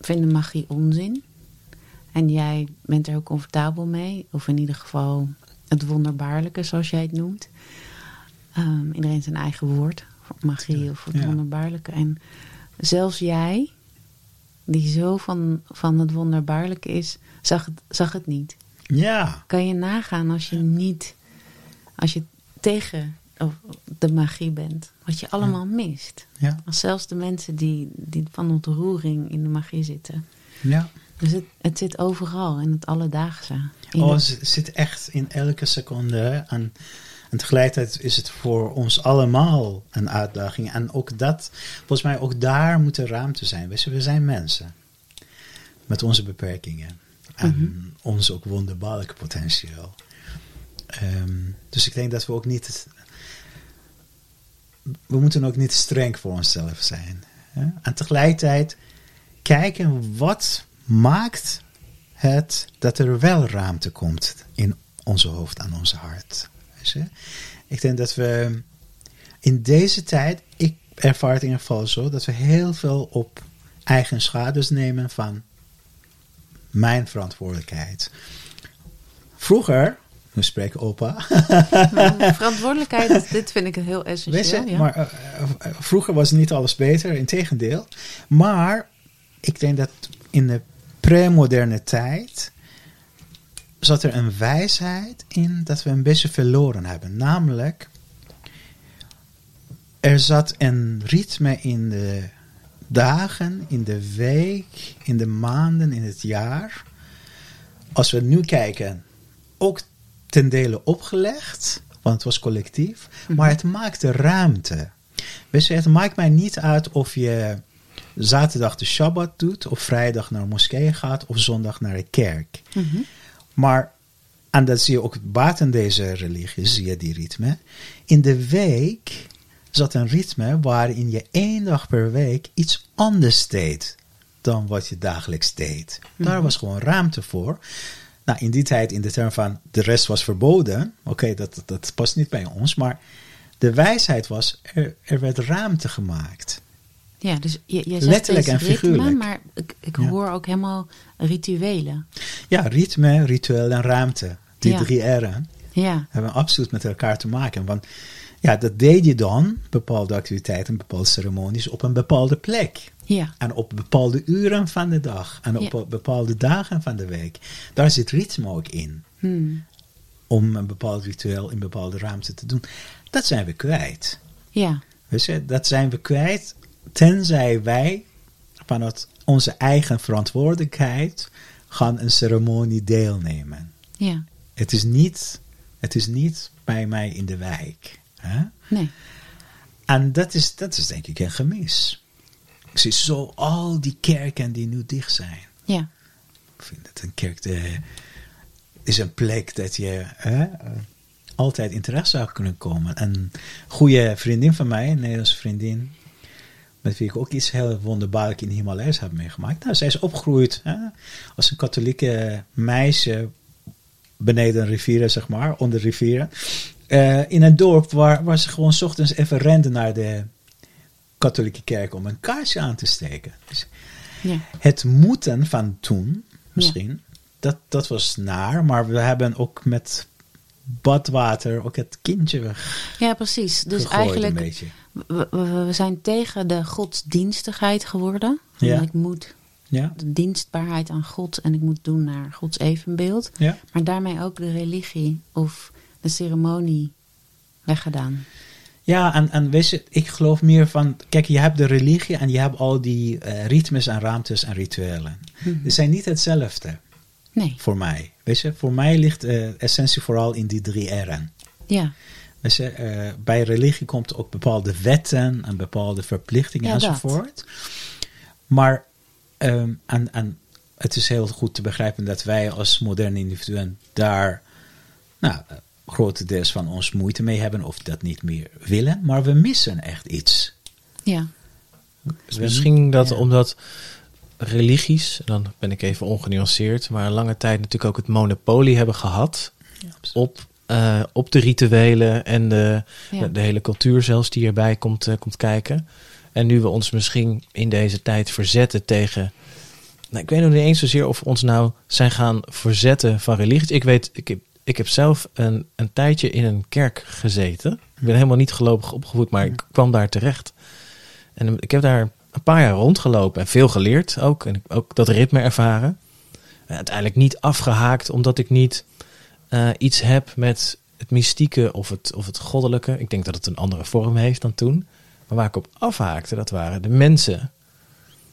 vinden magie onzin. En jij bent er ook comfortabel mee. Of in ieder geval het wonderbaarlijke, zoals jij het noemt. Ehm, iedereen zijn eigen woord. Voor magie of het Ja. wonderbaarlijke. En zelfs jij, die zo van, van het wonderbaarlijke is, zag het, zag het niet. Ja, Kan je nagaan als je niet, als je tegen of de magie bent, wat je allemaal mist. ja, Als zelfs de mensen die, die van ontroering in de magie zitten. ja. Dus het, het zit overal, in het alledaagse. In Oh, het zit echt in elke seconde. En, en tegelijkertijd is het voor ons allemaal een uitdaging. En ook dat, volgens mij, ook daar moet er ruimte zijn. We zijn mensen. Met onze beperkingen. En ons ook wonderbaarlijke potentieel. Ehm, dus ik denk dat we ook niet. We moeten ook niet streng voor onszelf zijn. Hè? En tegelijkertijd kijken wat maakt het dat er wel ruimte komt in onze hoofd en onze hart. Ik denk dat we in deze tijd, ik ervaar het in ieder geval zo, dat we heel veel op eigen schades nemen van mijn verantwoordelijkheid. Vroeger, nu spreekt opa, verantwoordelijkheid, dit vind ik heel Weet je, essentieel. ja. maar eh, eh, vroeger was niet alles beter, integendeel. Maar ik denk dat in de premoderne tijd zat er een wijsheid in dat we een beetje verloren hebben. Namelijk, er zat een ritme in de dagen, in de week, in de maanden, in het jaar. Als we nu kijken, ook ten dele opgelegd, want het was collectief, maar het maakte ruimte. Weet je, het maakt mij niet uit of je zaterdag de Shabbat doet, of vrijdag naar de moskee gaat, of zondag naar de kerk. Maar, en dat zie je ook buiten deze religie, zie je die ritme. In de week zat een ritme waarin je één dag per week iets anders deed dan wat je dagelijks deed. Daar was gewoon ruimte voor. Nou, in die tijd, in de term van de rest was verboden, oké, dat, dat past niet bij ons, maar de wijsheid was, er, er werd ruimte gemaakt. Ja, dus je, je zegt Letterlijk en ritme, figuurlijk. maar ik, ik Ja. hoor ook helemaal rituelen. Ja, ritme, ritueel en ruimte. Die Ja. drie R'en Ja, hebben absoluut met elkaar te maken. Want ja, dat deed je dan, bepaalde activiteiten, bepaalde ceremonies, op een bepaalde plek. ja, En op bepaalde uren van de dag. En op Ja. bepaalde dagen van de week. Daar zit ritme ook in. hmm, Om een bepaald ritueel in bepaalde ruimte te doen. Dat zijn we kwijt. ja, je, dat zijn we kwijt. Tenzij wij vanuit onze eigen verantwoordelijkheid gaan een ceremonie deelnemen. ja. Het is niet, het is niet bij mij in de wijk. Hè? Nee, En dat is, dat is denk ik een gemis. Ik zie zo al die kerken die nu dicht zijn. ja, Ik vind dat een kerk de, is een plek dat je hè, altijd in terecht zou kunnen komen. Een goede vriendin van mij, een Nederlandse vriendin, met wie ik ook iets heel wonderbaarlijk in de Himalaya's heb meegemaakt. Nou, zij is opgegroeid hè, als een katholieke meisje beneden een rivieren, zeg maar, onder rivieren. Eh, in een dorp waar, waar ze gewoon 's ochtends even renden naar de katholieke kerk om een kaarsje aan te steken. Dus ja, het moeten van toen, misschien, dat, dat was naar, maar we hebben ook met badwater ook het kindje weg. ja, precies. Dus eigenlijk, een beetje. We, zijn tegen de godsdienstigheid geworden. Ja. Ik moet Ja, de dienstbaarheid aan God en ik moet doen naar Gods evenbeeld. ja. Maar daarmee ook de religie of de ceremonie weggedaan. Ja, en, en weet je, ik geloof meer van, kijk, je hebt de religie en je hebt al die eh, ritmes en ruimtes en rituelen. Die zijn niet hetzelfde Nee, voor mij. Weet je, voor mij ligt eh, essentie vooral in die drie R'en. ja, Eh, bij religie komt ook bepaalde wetten en bepaalde verplichtingen Ja, dat. enzovoort. Maar ehm, en, en het is heel goed te begrijpen dat wij als moderne individuen daar nou, eh, grotendeels van ons moeite mee hebben of dat niet meer willen. Maar we missen echt iets. ja, Dus misschien dat Ja. omdat religies, dan ben ik even ongenuanceerd, maar een lange tijd natuurlijk ook het monopolie hebben gehad op, eh, op de rituelen en de, ja. de, de hele cultuur zelfs die erbij komt, eh, komt kijken. En nu we ons misschien in deze tijd verzetten tegen. Nou, ik weet nog niet eens zozeer of we ons nou zijn gaan verzetten van religies. Ik weet, ik heb, ik heb zelf een, een tijdje in een kerk gezeten. Ik ben helemaal niet gelovig opgevoed, maar ik kwam daar terecht. En ik heb daar een paar jaar rondgelopen en veel geleerd ook. En ook dat ritme ervaren. En uiteindelijk niet afgehaakt omdat ik niet eh, iets heb met het mystieke of het, of het goddelijke. Ik denk dat het een andere vorm heeft dan toen. Maar waar ik op afhaakte, dat waren de mensen.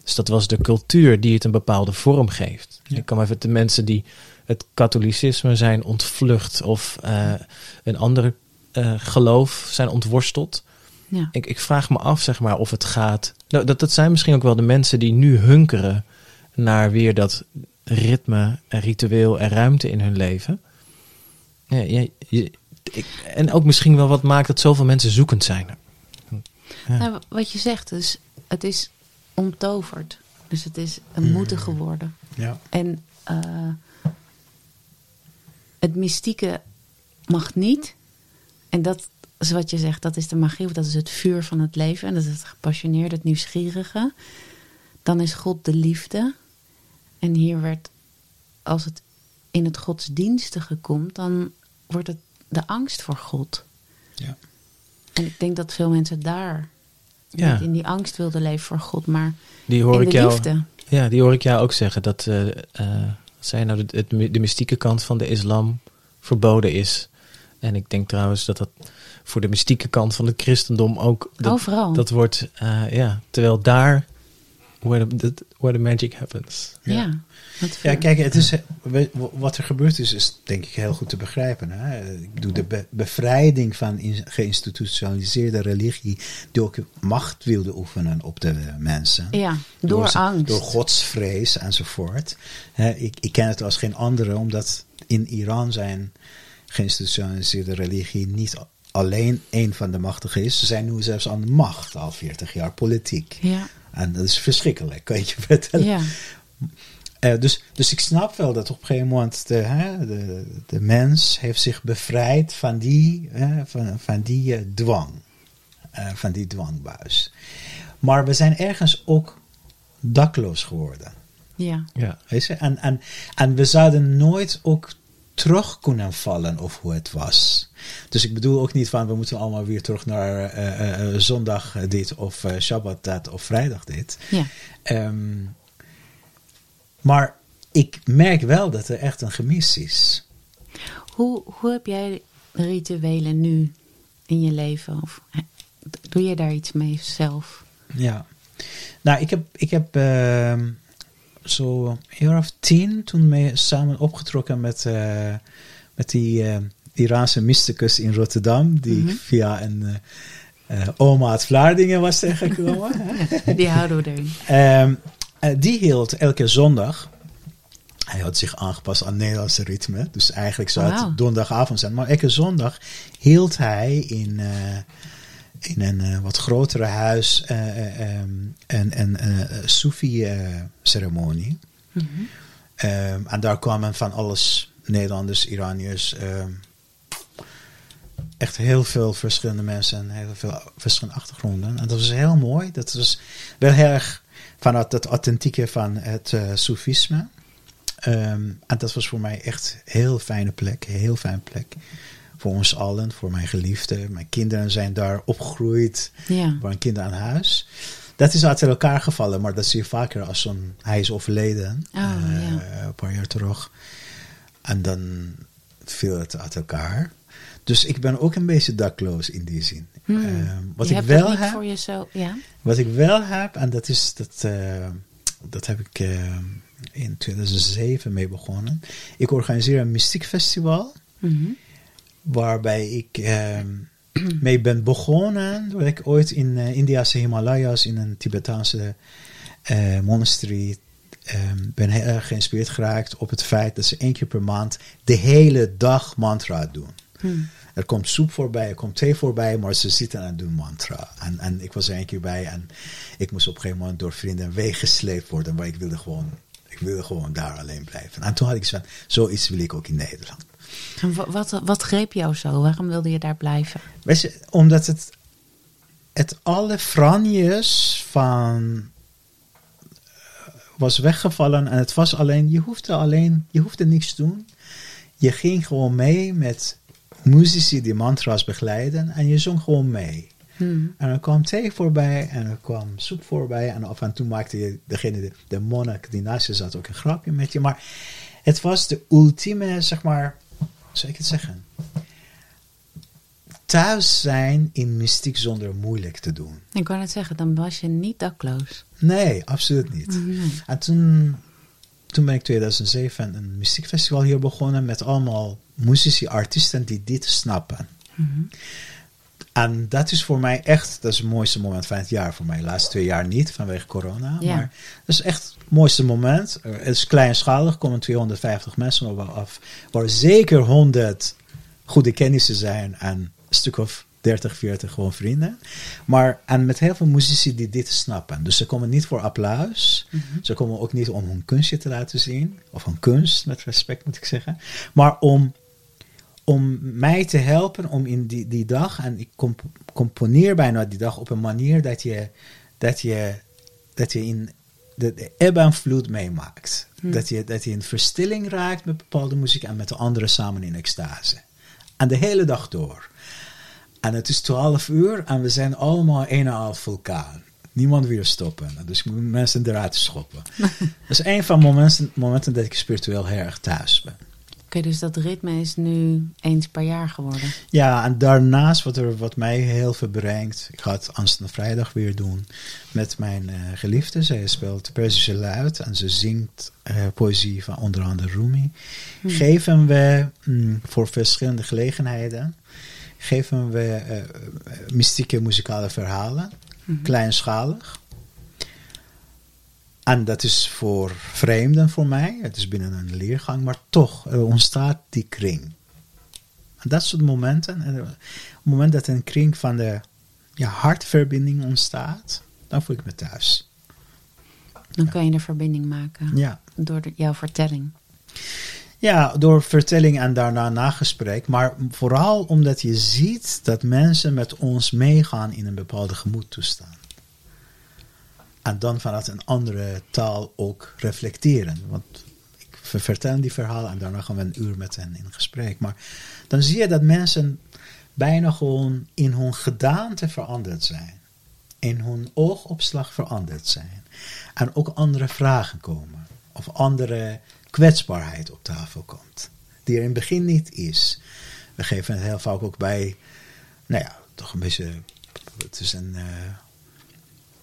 Dus dat was de cultuur die het een bepaalde vorm geeft. Ja. Ik kwam even de mensen die het katholicisme zijn ontvlucht of eh, een ander eh, geloof zijn ontworsteld. ja. Ik, ik vraag me af, zeg maar, of het gaat. Nou, dat, dat zijn misschien ook wel de mensen die nu hunkeren naar weer dat ritme en ritueel en ruimte in hun leven. Ja, ja, je- ik, en ook misschien wel wat maakt dat zoveel mensen zoekend zijn. Ja. Nou, wat je zegt, dus het is onttoverd. Dus het is een moeten geworden. Ja. En eh, het mystieke mag niet. En dat is wat je zegt, dat is de magie, of dat is het vuur van het leven. En dat is het gepassioneerde, het nieuwsgierige. Dan is God de liefde. En hier werd, als het in het godsdienstige komt, dan wordt het de angst voor God. Ja. En ik denk dat veel mensen daar Ja. in die angst wilden leven voor God, maar Die hoor in ik de jou. liefde. Ja, die hoor ik jou ook zeggen. Dat uh, uh, zij nou de, de, de, mystieke kant van de islam verboden is. En ik denk trouwens dat dat voor de mystieke kant van het christendom ook... Dat, Overal. Dat wordt, uh, ja, terwijl daar where the, where the magic happens. Ja. ja. Ja, kijk, het is, wat er gebeurd is, is denk ik heel goed te begrijpen. Hè? Ik bedoel, de be bevrijding van geïnstitutionaliseerde religie, die ook macht wilde oefenen op de mensen. Ja, door, door angst. Door godsvrees enzovoort. ik, ik ken het als geen andere, omdat in Iran zijn geïnstitutionaliseerde religie niet alleen een van de machtigen is. Ze zijn nu zelfs aan de macht, al 40 jaar politiek. Ja. En dat is verschrikkelijk, kan je je vertellen. Ja. Uh, dus, dus ik snap wel dat op een gegeven moment de, hè, de, de mens heeft zich bevrijd van die, hè, van, van die uh, dwang. Uh, van die dwangbuis. Maar we zijn ergens ook dakloos geworden. Ja. ja. Weet je? En, en, en we zouden nooit ook terug kunnen vallen of hoe het was. Dus ik bedoel ook niet van we moeten allemaal weer terug naar uh, uh, zondag dit of uh, Shabbat dat of vrijdag dit. Ja. Um, maar ik merk wel dat er echt een gemis is. Hoe, hoe heb jij rituelen nu in je leven? Of doe je daar iets mee zelf? Ja, nou ik heb, ik heb uh, zo een jaar of tien toen mee samen opgetrokken met, uh, met die uh, Iraanse mysticus in Rotterdam, die mm -hmm. via een uh, oma uit Vlaardingen was tegengekomen. die houden we erin. Um, uh, die hield elke zondag. Hij had zich aangepast aan Nederlandse ritme. Dus eigenlijk zou wow. het donderdagavond zijn. Maar elke zondag hield hij in, uh, in een uh, wat grotere huis um, een, een, Soefi-ceremonie. Mm -hmm. um, en daar kwamen van alles Nederlanders, Iraniërs. echt heel veel verschillende mensen en heel veel verschillende achtergronden. En dat was heel mooi. Dat was wel heel erg vanuit het authentieke van het uh, Soefisme. Um, en dat was voor mij echt een heel fijne plek, een heel fijne plek. Voor ons allen, voor mijn geliefde. Mijn kinderen zijn daar opgegroeid. Ja. waren kinderen aan huis. Dat is uit elkaar gevallen, maar dat zie je vaker als zo'n... Hij is overleden, oh, uh, ja. een paar jaar terug. En dan viel het uit elkaar. Dus ik ben ook een beetje dakloos in die zin. Hmm. Uh, wat je ik wel niet heb, voor jezelf, ja? wat ik wel heb, en dat is dat, uh, dat heb ik uh, in 2007 mee begonnen. Ik organiseer een mystiekfestival, mm -hmm. waarbij ik mee ben begonnen. Waar ik ooit in uh, Indiase Himalaya's in een Tibetaanse monasterie um, ben heel erg geïnspireerd geraakt op het feit dat ze één keer per maand de hele dag mantra doen. Hmm. Er komt soep voorbij, er komt thee voorbij, maar ze zitten en doen mantra. En, en ik was er een keer bij en ik moest op een gegeven moment door vrienden weggesleept worden, maar ik wilde gewoon, ik wilde gewoon daar alleen blijven. En toen had ik zo, zoiets wil ik ook in Nederland. En wat, wat, greep jou zo? Waarom wilde je daar blijven? Weet je, omdat het, het alle franjes van was weggevallen en het was alleen, je hoefde alleen, je hoefde niks te doen. Je ging gewoon mee met muzici die mantra's begeleiden en je zong gewoon mee. Hmm. En er kwam thee voorbij en er kwam soep voorbij en af en toe maakte je degene, de, de monnik die naast je zat ook een grapje met je. Maar het was de ultieme, zeg maar, hoe zou ik het zeggen? Thuis zijn in mystiek zonder moeilijk te doen. Ik kan het zeggen, dan was je niet dakloos. Nee, absoluut niet. Nee. En toen, toen ben ik 2007 een muziekfestival hier begonnen met allemaal muzici, artiesten die dit snappen. Mm -hmm. En dat is voor mij echt, dat is het mooiste moment van het jaar voor mij. De laatste twee jaar niet, vanwege corona. Ja. Maar dat is echt het mooiste moment. Het is kleinschalig, komen 250 mensen op af. Waar zeker 100 goede kennissen zijn en een stuk of 30, 40 gewoon vrienden. Maar en met heel veel muzici die dit snappen. Dus ze komen niet voor applaus. Mm -hmm. Ze komen ook niet om hun kunstje te laten zien. Of hun kunst, met respect moet ik zeggen. Maar om, om mij te helpen om in die, die dag. En ik comp componeer bijna die dag op een manier dat je, dat je, dat je in de, eb en vloed meemaakt. Hmm. Dat, je, dat je in verstilling raakt met bepaalde muziek en met de anderen samen in extase. En de hele dag door. En het is 12 uur en we zijn allemaal een en half vulkaan. Niemand wil stoppen. Dus ik moet mensen eruit schoppen. dat is een van de momenten, momenten dat ik spiritueel heel erg thuis ben. Dus dat ritme is nu eens per jaar geworden. Ja, en daarnaast wat, er, wat mij heel veel brengt. Ik ga het aanstaande vrijdag weer doen met mijn uh, geliefde. Zij speelt Persische luid en ze zingt uh, poëzie van onder andere Rumi. Hmm. Geven we mm, voor verschillende gelegenheden geven we uh, mystieke muzikale verhalen, hmm. kleinschalig. En dat is voor vreemden voor mij. Het is binnen een leergang, maar toch er ontstaat die kring. En dat soort momenten, en op het moment dat een kring van de ja, hartverbinding ontstaat, dan voel ik me thuis. Dan kan je de verbinding maken ja. door jouw vertelling. Ja, door vertelling en daarna nagesprek. Maar vooral omdat je ziet dat mensen met ons meegaan in een bepaalde gemoedtoestand. En dan vanuit een andere taal ook reflecteren. Want ik vertel die verhalen en daarna gaan we een uur met hen in gesprek. Maar dan zie je dat mensen bijna gewoon in hun gedaante veranderd zijn. In hun oogopslag veranderd zijn. En ook andere vragen komen. Of andere kwetsbaarheid op tafel komt. Die er in het begin niet is. We geven het heel vaak ook bij, nou ja, toch een beetje, het is een uh,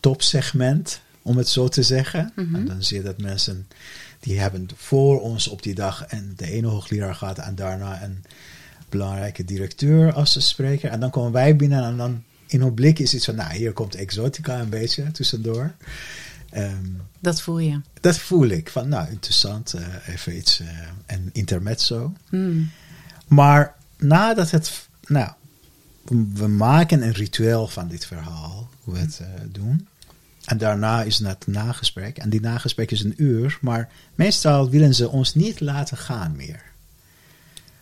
topsegment om het zo te zeggen. Mhm. En dan zie je dat mensen die hebben voor ons op die dag en de ene hoogleraar gaat en daarna een belangrijke directeur als ze spreken. En dan komen wij binnen en dan in hun blik is iets van, nou hier komt exotica een beetje tussendoor. Ehm, dat voel je? Dat voel ik. Van nou, interessant, uh, even iets, uh, een intermezzo. Mm. Maar nadat het, nou, we maken een ritueel van dit verhaal, hoe we het uh, doen. En daarna is het nagesprek. En die nagesprek is een uur. Maar meestal willen ze ons niet laten gaan meer.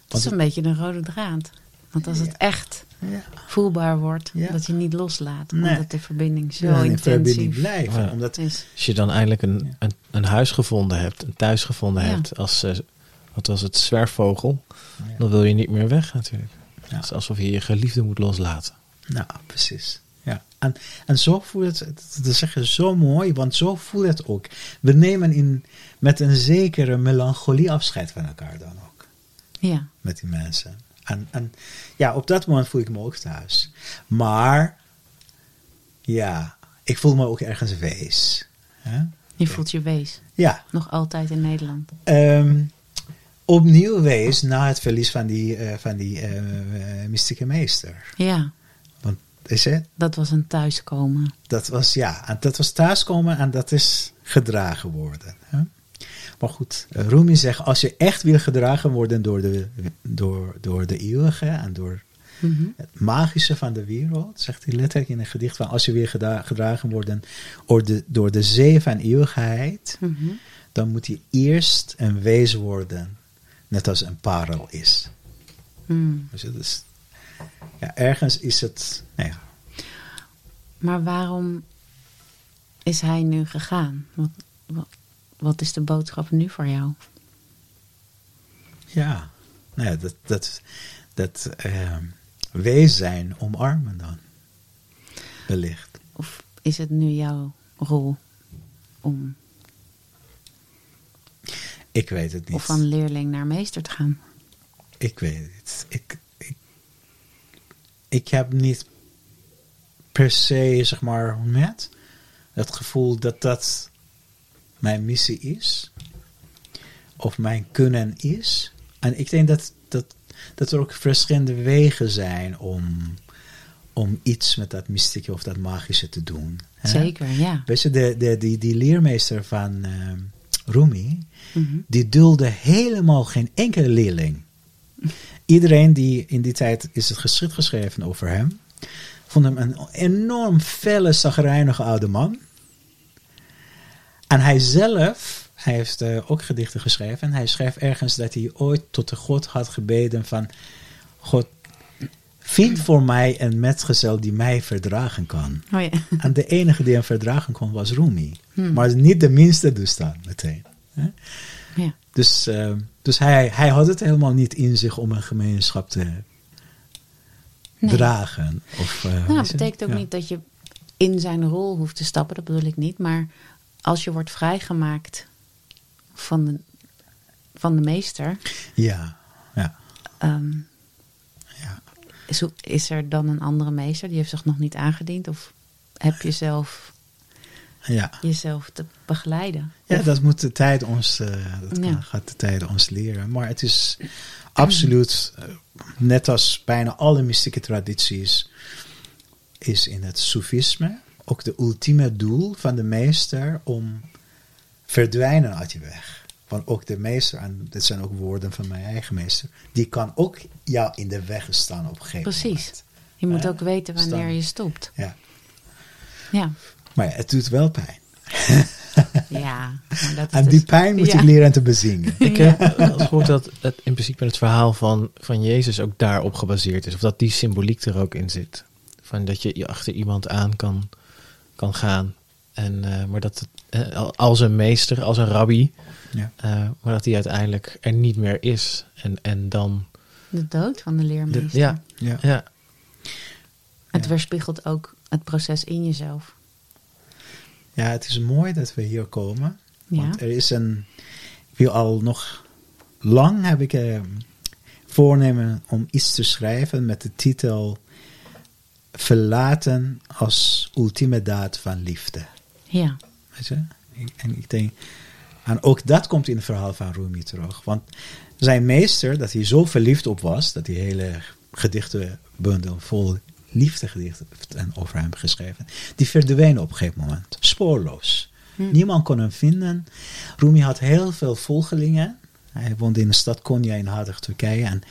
Dat is een beetje een rode draad. Want als het echt ja. voelbaar wordt, Ja. dat je niet loslaat. Nee. Omdat de verbinding zo verbinding intensief blijven. Ja. Omdat, is. Als je dan eindelijk een, een, een huis gevonden hebt, een thuis gevonden Ja. hebt, als, eh, wat was het, zwerfvogel, Ja. dan wil je niet meer weg natuurlijk. Ja. Het is alsof je je geliefde moet loslaten. nou, precies. En, en zo voelt het, dat zeg je zo mooi, want zo voelt het ook. We nemen in, met een zekere melancholie afscheid van elkaar dan ook. Ja. met die mensen. En, en ja, op dat moment voel ik me ook thuis. Maar ja, ik voel me ook ergens wees. Hè? Je voelt je wees. Ja, Nog altijd in Nederland. ehm, opnieuw wees na het verlies van die, eh, van die eh, eh, mystieke meester. Ja, is het? dat was een thuiskomen. Dat was ja, dat was thuiskomen en dat is gedragen worden. Hè? Maar goed, eh, Rumi zegt, als je echt wil gedragen worden door de, door, door de eeuwige en door Mhm. het magische van de wereld, zegt hij letterlijk in een gedicht van als je weer geda- gedragen worden door de, door de zee van eeuwigheid, Mhm. dan moet hij eerst een wees worden, net als een parel is. Mm. Dus het is ja, ergens is het, nou ja, Maar waarom is hij nu gegaan? Wat, wat, wat is de boodschap nu voor jou? ja, nou ja dat, dat, dat wees zijn omarmen dan, wellicht. Of is het nu jouw rol om Ik weet het niet. of van leerling naar meester te gaan? Ik weet het. Ik, ik, heb niet per se, zeg maar, je het? Gevoel dat dat mijn missie is. Of mijn kunnen is. En ik denk dat, dat, dat er ook verschillende wegen zijn om, om iets met dat mystieke of dat magische te doen. hè? Zeker, ja. Weet je, de, de, die, die leermeester van ehm, Rumi, Mhm. die dulde helemaal geen enkele leerling. Iedereen die in die tijd is het geschrift geschreven over hem, vond hem een enorm felle, zagrijnige oude man. En hij zelf, hij heeft eh, ook gedichten geschreven, en hij schreef ergens dat hij ooit tot de God had gebeden van, God, vind voor mij een metgezel die mij verdragen kan. Oh ja. En de enige die hem verdragen kon was Rumi. Hmm. Maar niet de minste dus dan meteen. Ja. Dus, eh, dus hij, hij had het helemaal niet in zich om een gemeenschap te Nee. dragen. Of, eh, Nou, dat betekent ook Ja. niet dat je in zijn rol hoeft te stappen, dat bedoel ik niet. Maar als je wordt vrijgemaakt van de, van de meester, Ja, ja, ehm, ja. is, is er dan een andere meester die heeft zich nog niet aangediend? Of heb je zelf ja. jezelf te begeleiden? Ja, Of- dat moet de tijd ons, dat Ja. kan- gaat de tijd ons leren. Maar het is absoluut, eh, net als bijna alle mystieke tradities, is in het Soefisme ook de ultieme doel van de meester om verdwijnen uit je weg. Want ook de meester, en dit zijn ook woorden van mijn eigen meester, die kan ook jou in de weg staan op een gegeven Precies. moment. Je moet Ja, ook weten wanneer je stopt. Ja. Ja, Maar ja, het doet wel pijn. ja. Maar dat En is die dus- pijn moet ja. ik leren te bezingen. Ik heb wel eens gehoord dat het in principe het verhaal van, van Jezus ook daarop gebaseerd is. Of dat die symboliek er ook in zit. Van dat je je achter iemand aan kan, kan gaan. En, eh, maar dat het, eh, al- als een meester, als een rabbi. Ja. eh, maar dat die uiteindelijk er niet meer is. En, en dan... De dood van de leermeester. De- ja, Ja. ja, Het Ja. weerspiegelt ook het proces in jezelf. Ja, het is mooi dat we hier komen. Ja. Want er is een. Ik wil al nog lang heb ik eh, voornemen om iets te schrijven met de titel Verlaten als ultieme daad van liefde. Ja, Weet je? En ik denk. En ook dat komt in het verhaal van Rumi terug. Want zijn meester, dat hij zo verliefd op was, dat hij hele gedichtenbundel vol en over hem geschreven, die verdween op een gegeven moment. Spoorloos. Hm. Niemand kon hem vinden. Rumi had heel veel volgelingen. Hij woonde in de stad Konya in Hardig, Turkije. En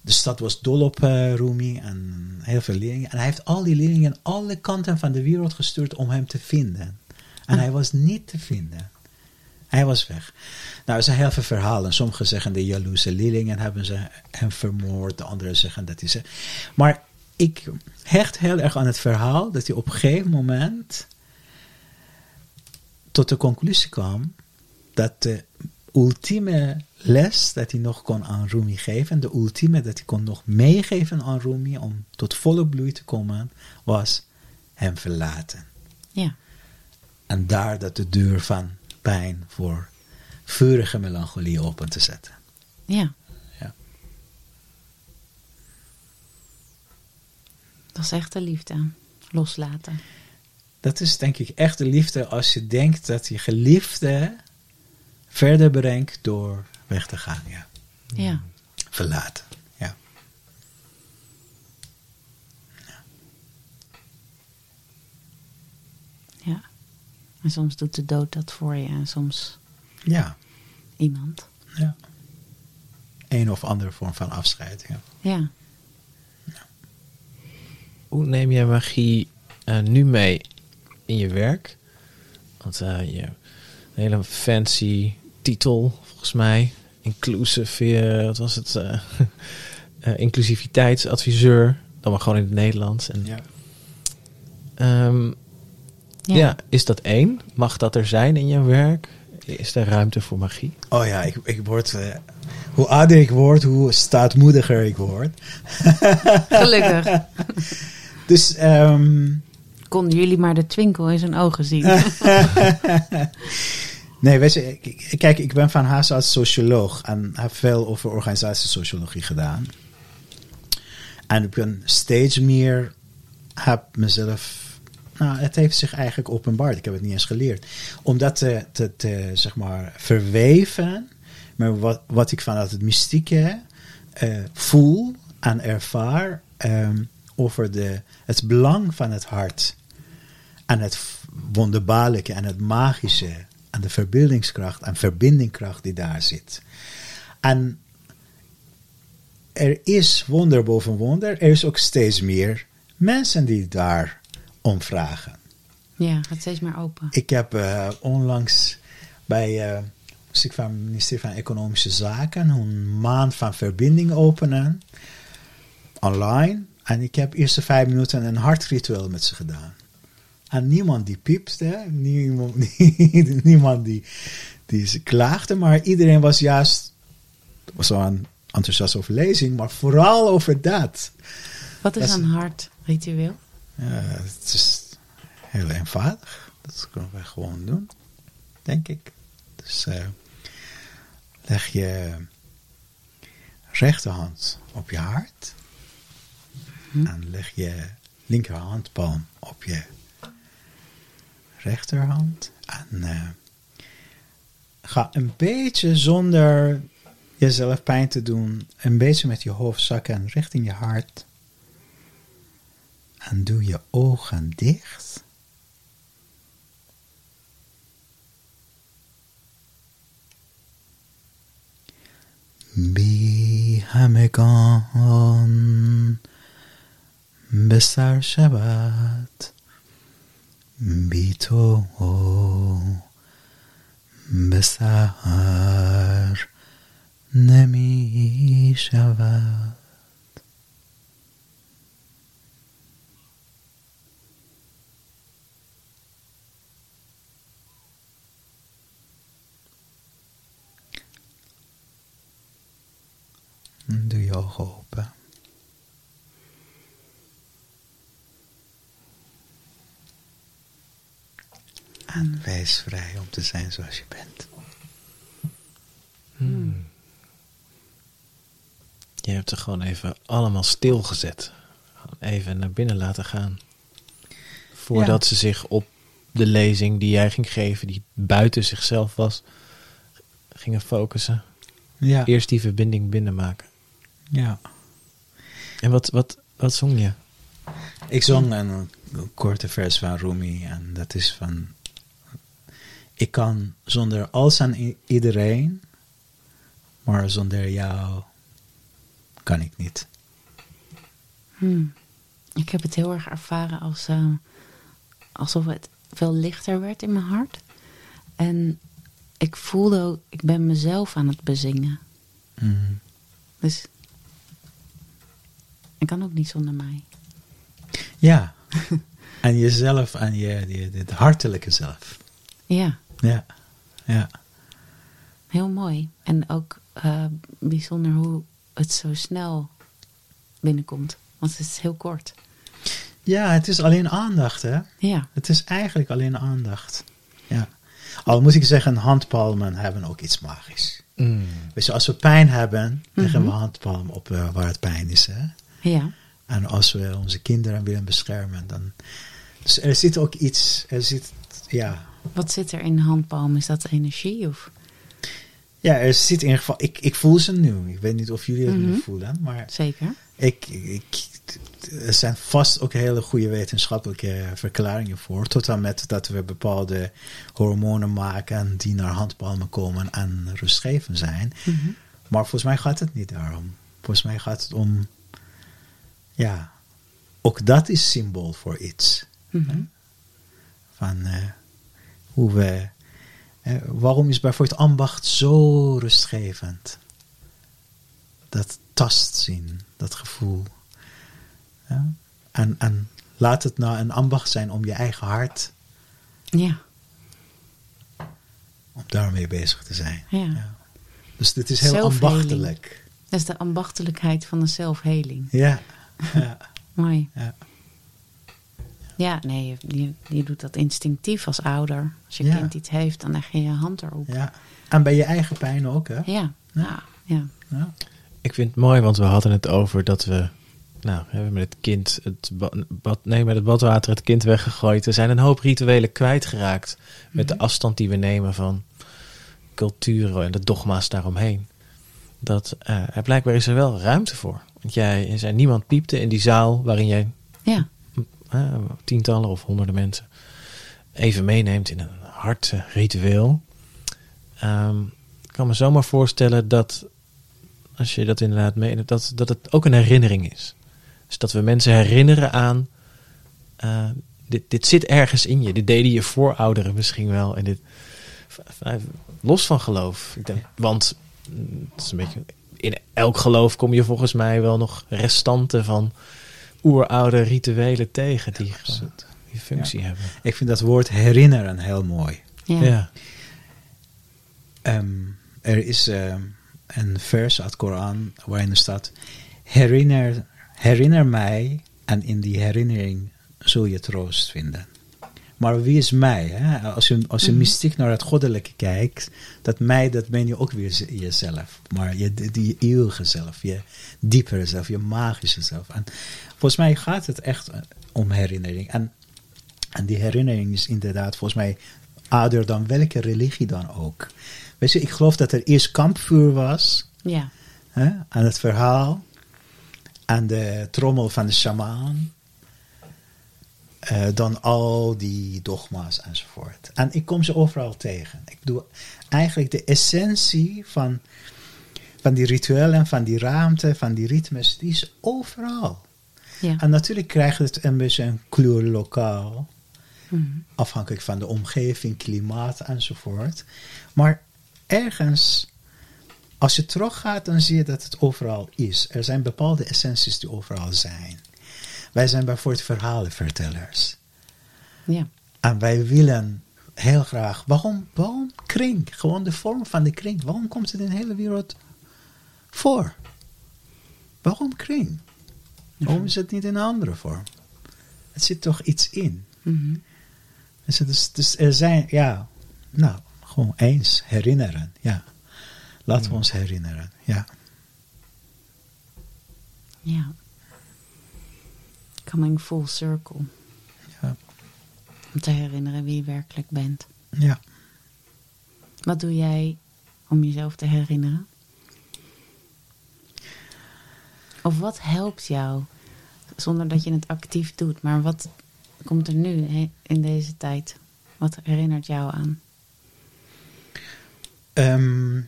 de stad was dol op eh, Rumi en heel veel leerlingen. En hij heeft al die leerlingen alle kanten van de wereld gestuurd om hem te vinden. En hij was niet te vinden. Hij was weg. Nou, er zijn heel veel verhalen. Sommigen zeggen de jaloerse leerlingen hebben ze hem vermoord. De anderen zeggen dat hij ze... Maar ik hecht heel erg aan het verhaal dat hij op een gegeven moment tot de conclusie kwam dat de ultieme les dat hij nog kon aan Rumi geven, de ultieme dat hij kon nog meegeven aan Rumi om tot volle bloei te komen, was hem verlaten. ja, En daar dat de deur van pijn voor vurige melancholie open te zetten. ja. Ja. Dat is echte liefde. Loslaten. Dat is denk ik echte liefde als je denkt dat je geliefde verder brengt door weg te gaan. Ja. Ja, Verlaten. Ja. ja. En soms doet de dood dat voor je en soms Ja. iemand. ja. Een of andere vorm van afscheid. Ja. Ja, Hoe neem jij magie eh, nu mee in je werk? Want eh, je een hele fancy titel, volgens mij. Inclusive, eh, wat was het? eh, eh, inclusiviteitsadviseur. Dan maar gewoon in het Nederlands. En, Ja. ehm, ja. ja. is dat één? Mag dat er zijn in jouw werk? Is er ruimte voor magie? Oh ja, ik, ik word, hoe ouder ik word, hoe staatmoediger ik word. Gelukkig. Dus ehm, Konden jullie maar de twinkel in zijn ogen zien. nee, weet je, kijk, ik ben van huis uit socioloog en heb veel over organisatiesociologie gedaan. En ik ben steeds meer, heb mezelf, nou, het heeft zich eigenlijk openbaard. Ik heb het niet eens geleerd. Om dat te, te, te zeg maar, verweven met wat, wat ik vanuit het mystieke eh, voel en ervaar ehm, over de, het belang van het hart en het wonderbaarlijke en het magische en de verbeeldingskracht en verbindingkracht die daar zit. En er is wonder boven wonder. Er is ook steeds meer mensen die daar om vragen. Ja, gaat steeds meer open. Ik heb eh, onlangs bij van het ministerie van Economische Zaken een maand van verbinding openen. Online. En ik heb eerste vijf minuten een hartritueel met ze gedaan. En niemand die piepste, niemand, niemand die, die ze klaagde, maar iedereen was juist was wel een enthousiast over lezing, maar vooral over dat. Wat is Dat een hart ritueel? Ja, het is heel eenvoudig. Dat kunnen we gewoon doen, denk ik. Dus eh, leg je rechterhand op je hart. Mhm. En leg je linkerhandpalm op je rechterhand. En eh, ga een beetje zonder jezelf pijn te doen, een beetje met je hoofd zakken richting je hart. En doe je ogen dicht. Be. به سر شود. بی تو به سر نمی شود. Doe je ogen En wees vrij om te zijn zoals je bent. Je hebt er gewoon even allemaal stilgezet. Even naar binnen laten gaan. Voordat Ja. ze zich op de lezing die jij ging geven, die buiten zichzelf was, gingen focussen. Ja. Eerst die verbinding binnenmaken. ja. En wat, wat, wat zong je? Ik zong een, korte vers van Rumi en dat is van... Ik kan zonder alles aan iedereen, maar zonder jou kan ik niet. Hmm. Ik heb het heel erg ervaren als, eh, alsof het veel lichter werd in mijn hart. En ik voelde ook, ik ben mezelf aan het bezingen. Mm. Dus ik kan ook niet zonder mij. Ja. en jezelf en je, je, het hartelijke zelf. Ja, Ja. Ja. heel mooi. En ook eh, bijzonder hoe het zo snel binnenkomt. Want het is heel kort. Ja, het is alleen aandacht, hè? Ja, Het is eigenlijk alleen aandacht. Ja. Al moet ik zeggen, handpalmen hebben ook iets magisch. Weet je, als we pijn hebben, leggen we handpalm op eh, waar het pijn is. Hè? ja, En als we onze kinderen willen beschermen, dan. Dus er zit ook iets. Er zit, ja. Wat zit er in handpalm? Is dat energie? Of? ja, er zit in ieder geval. Ik, ik voel ze nu. Ik weet niet of jullie het nu Mhm. voelen, maar Zeker. ik, ik, er zijn vast ook hele goede wetenschappelijke verklaringen voor. Tot en met dat we bepaalde hormonen maken die naar handpalmen komen en rustgevend zijn. Mhm. Maar volgens mij gaat het niet daarom. Volgens mij gaat het om, ja, ook dat is symbool voor iets. Mhm. Van eh, hoe we, eh, waarom is bijvoorbeeld ambacht zo rustgevend? Dat tastzien, dat gevoel. Ja? En, en laat het nou een ambacht zijn om je eigen hart, Ja, om daarmee bezig te zijn. ja. Dus dit is heel ambachtelijk. Dat is de ambachtelijkheid van de zelfheling. Ja, ja, Mooi. ja. Ja, nee, je, je, je doet dat instinctief als ouder. Als je Ja. kind iets heeft, dan leg je je hand erop. Ja, ja. En bij je eigen pijn ook, hè? ja, ja. ja. Ja. Ik vind het mooi, want we hadden het over dat we, nou, we hebben met het kind, het ba- bad, nee, met het badwater het kind weggegooid. Er zijn een hoop rituelen kwijtgeraakt met de afstand die we nemen van culturen en de dogma's daaromheen. Dat eh, er blijkbaar is er wel ruimte voor. Want jij je zei, niemand piepte in die zaal waarin jij ja. Tientallen of honderden mensen even meeneemt in een hard eh, ritueel. Ehm, ik kan me zomaar voorstellen dat als je dat inderdaad meeneemt, dat, dat het ook een herinnering is. Dus dat we mensen herinneren aan, eh, dit, dit zit ergens in je. Dit deden je voorouderen misschien wel. En dit, los van geloof. Ik denk, want mm, het is een beetje, in elk geloof kom je volgens mij wel nog restanten van oeroude rituelen tegen die, gewoon die functie hebben. Ik vind dat woord herinneren heel mooi. ja. Ja. Ehm, er is ehm, een vers uit het Koran waarin er staat: herinner, herinner mij en in die herinnering zul je troost vinden. Maar wie is mij? Hè? Als je, als je Mhm. mystiek naar het goddelijke kijkt, dat mij, dat ben je ook weer jezelf. Maar je, die, die eeuwige zelf, je diepere zelf, je magische zelf. En volgens mij gaat het echt eh, om herinnering. En, en die herinnering is inderdaad volgens mij ouder dan welke religie dan ook. Weet je, ik geloof dat er eerst kampvuur was. Ja. Hè, aan het verhaal. Aan de trommel van de shamaan. Eh, dan al die dogma's enzovoort. En ik kom ze overal tegen. Ik bedoel, eigenlijk de essentie van, van die rituelen, van die ruimte, van die ritmes, die is overal. Ja. En natuurlijk krijgt het een beetje een kleur lokaal Mhm. afhankelijk van de omgeving, klimaat enzovoort. Maar ergens, als je teruggaat, dan zie je dat het overal is. Er zijn bepaalde essenties die overal zijn. Wij zijn bijvoorbeeld verhalenvertellers. ja. En wij willen heel graag. Waarom, waarom kring? Gewoon de vorm van de kring. Waarom komt het in de hele wereld voor? Waarom kring? Waarom is het niet in een andere vorm? Het zit toch iets in. Mhm. Dus, dus er zijn, ja, nou, gewoon eens herinneren, ja. Laten we ons herinneren, ja. Ja. Coming full circle. Ja. Om te herinneren wie je werkelijk bent. Ja. Wat doe jij om jezelf te herinneren? Of wat helpt jou zonder dat je het actief doet? Maar wat komt er nu in deze tijd? Wat herinnert jou aan? Ehm,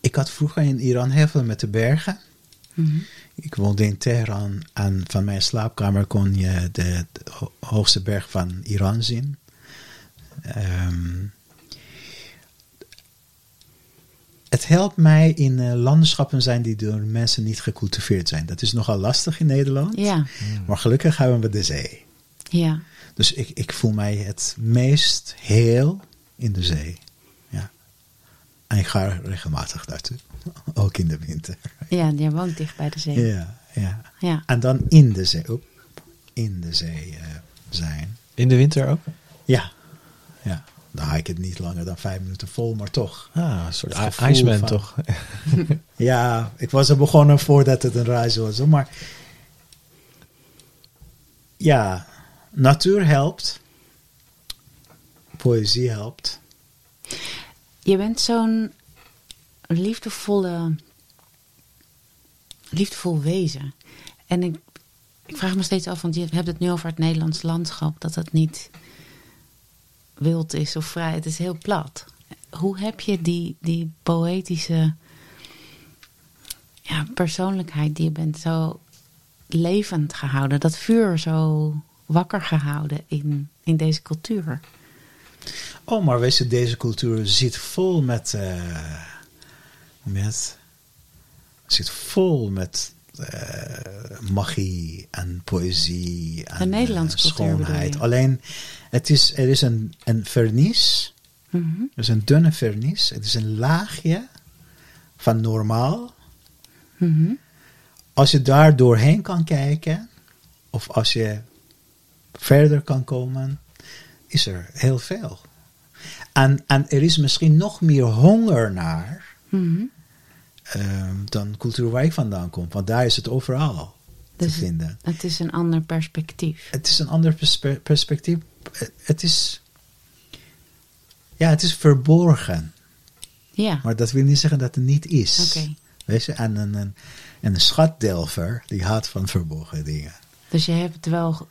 ik had vroeger in Iran heel veel met de bergen. Mhm. Ik woonde in Teheran en van mijn slaapkamer kon je de, de ho- hoogste berg van Iran zien. Ehm, het helpt mij in eh, landschappen zijn die door mensen niet gecultiveerd zijn. Dat is nogal lastig in Nederland. Ja, Maar gelukkig hebben we de zee. ja, Dus ik, ik voel mij het meest heel in de zee. En ik ga regelmatig daartoe. Ook in de winter. ja. Jij woont dicht bij de zee. Ja, ja. Ja, En dan in de zee. Oep, in de zee eh, zijn. In de winter ook? Ja. Ja. Dan haal ik het niet langer dan vijf minuten vol, maar toch. Ah, een soort Iceman van- toch? Ja, ik was er begonnen voordat het een reis was. hoor, Maar ja, natuur helpt. Poëzie helpt. Je bent zo'n liefdevolle, liefdevol wezen. En ik, ik vraag me steeds af, want je hebt het nu over het Nederlands landschap, dat het niet wild is of vrij. Het is heel plat. Hoe heb je die, die poëtische ja, persoonlijkheid die je bent zo levend gehouden? Dat vuur zo wakker gehouden in, in deze cultuur? Oh, maar weet je, deze cultuur zit vol met. eh met zit vol met eh, magie en poëzie en bedoel schoonheid. Alleen, het is, er is een, een vernis, er is een dunne vernis, het is een laagje van normaal. Mhm. Als je daar doorheen kan kijken, of als je verder kan komen, is er heel veel. En, en er is misschien nog meer honger naar Mhm. ehm, dan cultuur waar ik vandaan kom. Want daar is het overal Dus te vinden. Het is een ander perspectief. Het is een ander perspe- perspectief. Het is, ja, het is verborgen. Ja, Maar dat wil niet zeggen dat het niet is. oké. Weet je, en een, een, en een schatdelver, die houdt van verborgen dingen. Dus je hebt wel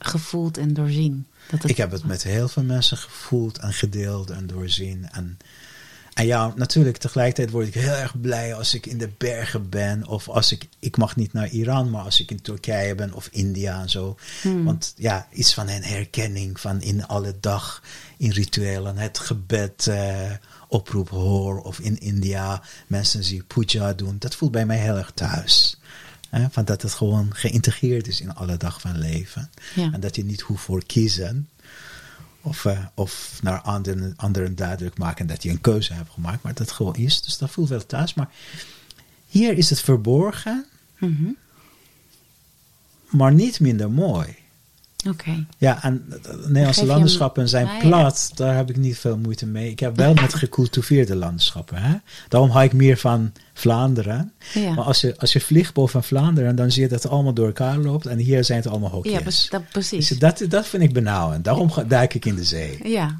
gevoeld en doorzien. Dat Ik heb het met heel veel mensen gevoeld en gedeeld en doorzien. En, en ja, natuurlijk, tegelijkertijd word ik heel erg blij als ik in de bergen ben. Of als ik, ik mag niet naar Iran, maar als ik in Turkije ben of India en zo. Hmm. Want ja, iets van een herkenning van in alle dag, in rituelen, het gebed eh, oproep hoor. Of in India mensen die puja doen. Dat voelt bij mij heel erg thuis. Hè, van dat het gewoon geïntegreerd is in alle dag van leven. Ja. En dat je niet hoeft voor kiezen. Of, eh, of naar anderen, anderen duidelijk maken dat je een keuze hebt gemaakt. Maar dat het gewoon is. Dus dat voelt wel thuis. Maar hier is het verborgen. Mhm. Maar niet minder mooi. Oké. Ja, en de Nederlandse Geef je landschappen zijn Ah, ja. plat. Daar heb ik niet veel moeite mee. Ik heb wel met gecultiveerde landschappen. Hè? Daarom hou ik meer van Vlaanderen. Ja. Maar als je, als je vliegt boven Vlaanderen, dan zie je dat het allemaal door elkaar loopt. En hier zijn het allemaal hokjes. Ja, dat, precies. Dus dat, dat vind ik benauwend. Daarom duik ik in de zee. Ja,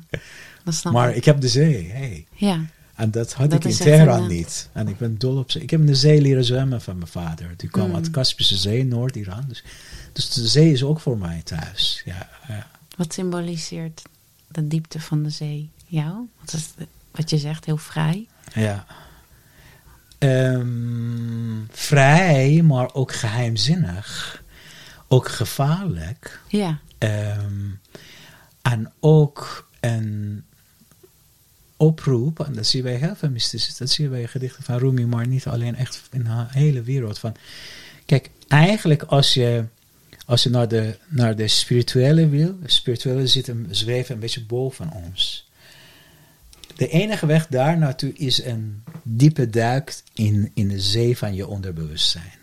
dat snap Maar ik. ik heb de zee. Hey. Ja, En dat had Dat ik in Teheran een, eh, niet. En ik ben dol op zee. Ik heb in de zee leren zwemmen van mijn vader. Die kwam Mm. uit de Kaspische Zee, Noord-Iran. Dus, dus de zee is ook voor mij thuis. Ja, ja. wat symboliseert de diepte van de zee jou? Wat, is wat je zegt, heel vrij. ja. Ehm, vrij, maar ook geheimzinnig. Ook gevaarlijk. Ja, Ehm, en ook een oproep, en dat zie je bij heel veel mystici, dat zie je bij gedichten van Rumi, maar niet alleen echt in de hele wereld. Van, kijk, eigenlijk als je, als je naar, de, naar de spirituele wil, de spirituele zit een, zweven een beetje boven ons. De enige weg daar naartoe is een diepe duik in, in de zee van je onderbewustzijn.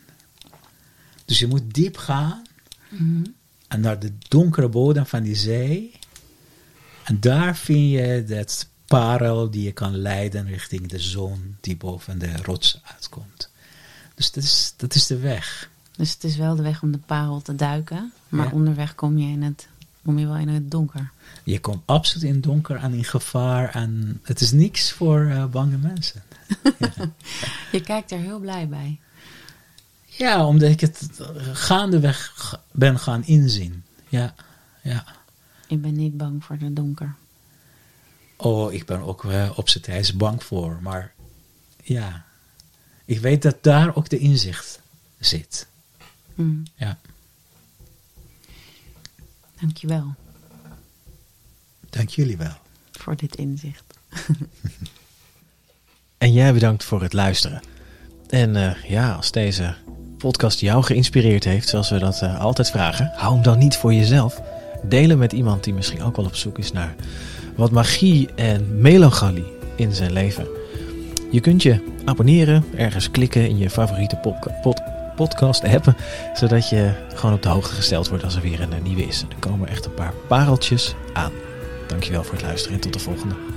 Dus je moet diep gaan Mhm. en naar de donkere bodem van die zee. En daar vind je dat parel die je kan leiden richting de zon die boven de rots uitkomt. Dus dat is, dat is de weg. Dus het is wel de weg om de parel te duiken. Maar Ja. onderweg kom je, in het, kom je wel in het donker. Je komt absoluut in donker en in gevaar. En het is niks voor eh, bange mensen. Je kijkt er heel blij bij. Ja, omdat ik het gaandeweg ga- ben gaan inzien. Ja, ja. Ik ben niet bang voor de donker. Oh, ik ben ook eh, op zijn tijd bang voor. Maar ja, ik weet dat daar ook de inzicht zit. Mm. Ja, Dankjewel dank jullie wel. voor dit inzicht. En jij bedankt voor het luisteren. En eh, ja, als deze podcast jou geïnspireerd heeft, zoals we dat eh, altijd vragen, hou hem dan niet voor jezelf. Deel hem met iemand die misschien ook wel op zoek is naar wat magie en melancholie in zijn leven. Je kunt je abonneren, ergens klikken in je favoriete podca- pod- podcast app, zodat je gewoon op de hoogte gesteld wordt als er weer een eh, nieuwe is. En er komen echt een paar pareltjes aan. Dankjewel voor het luisteren en tot de volgende.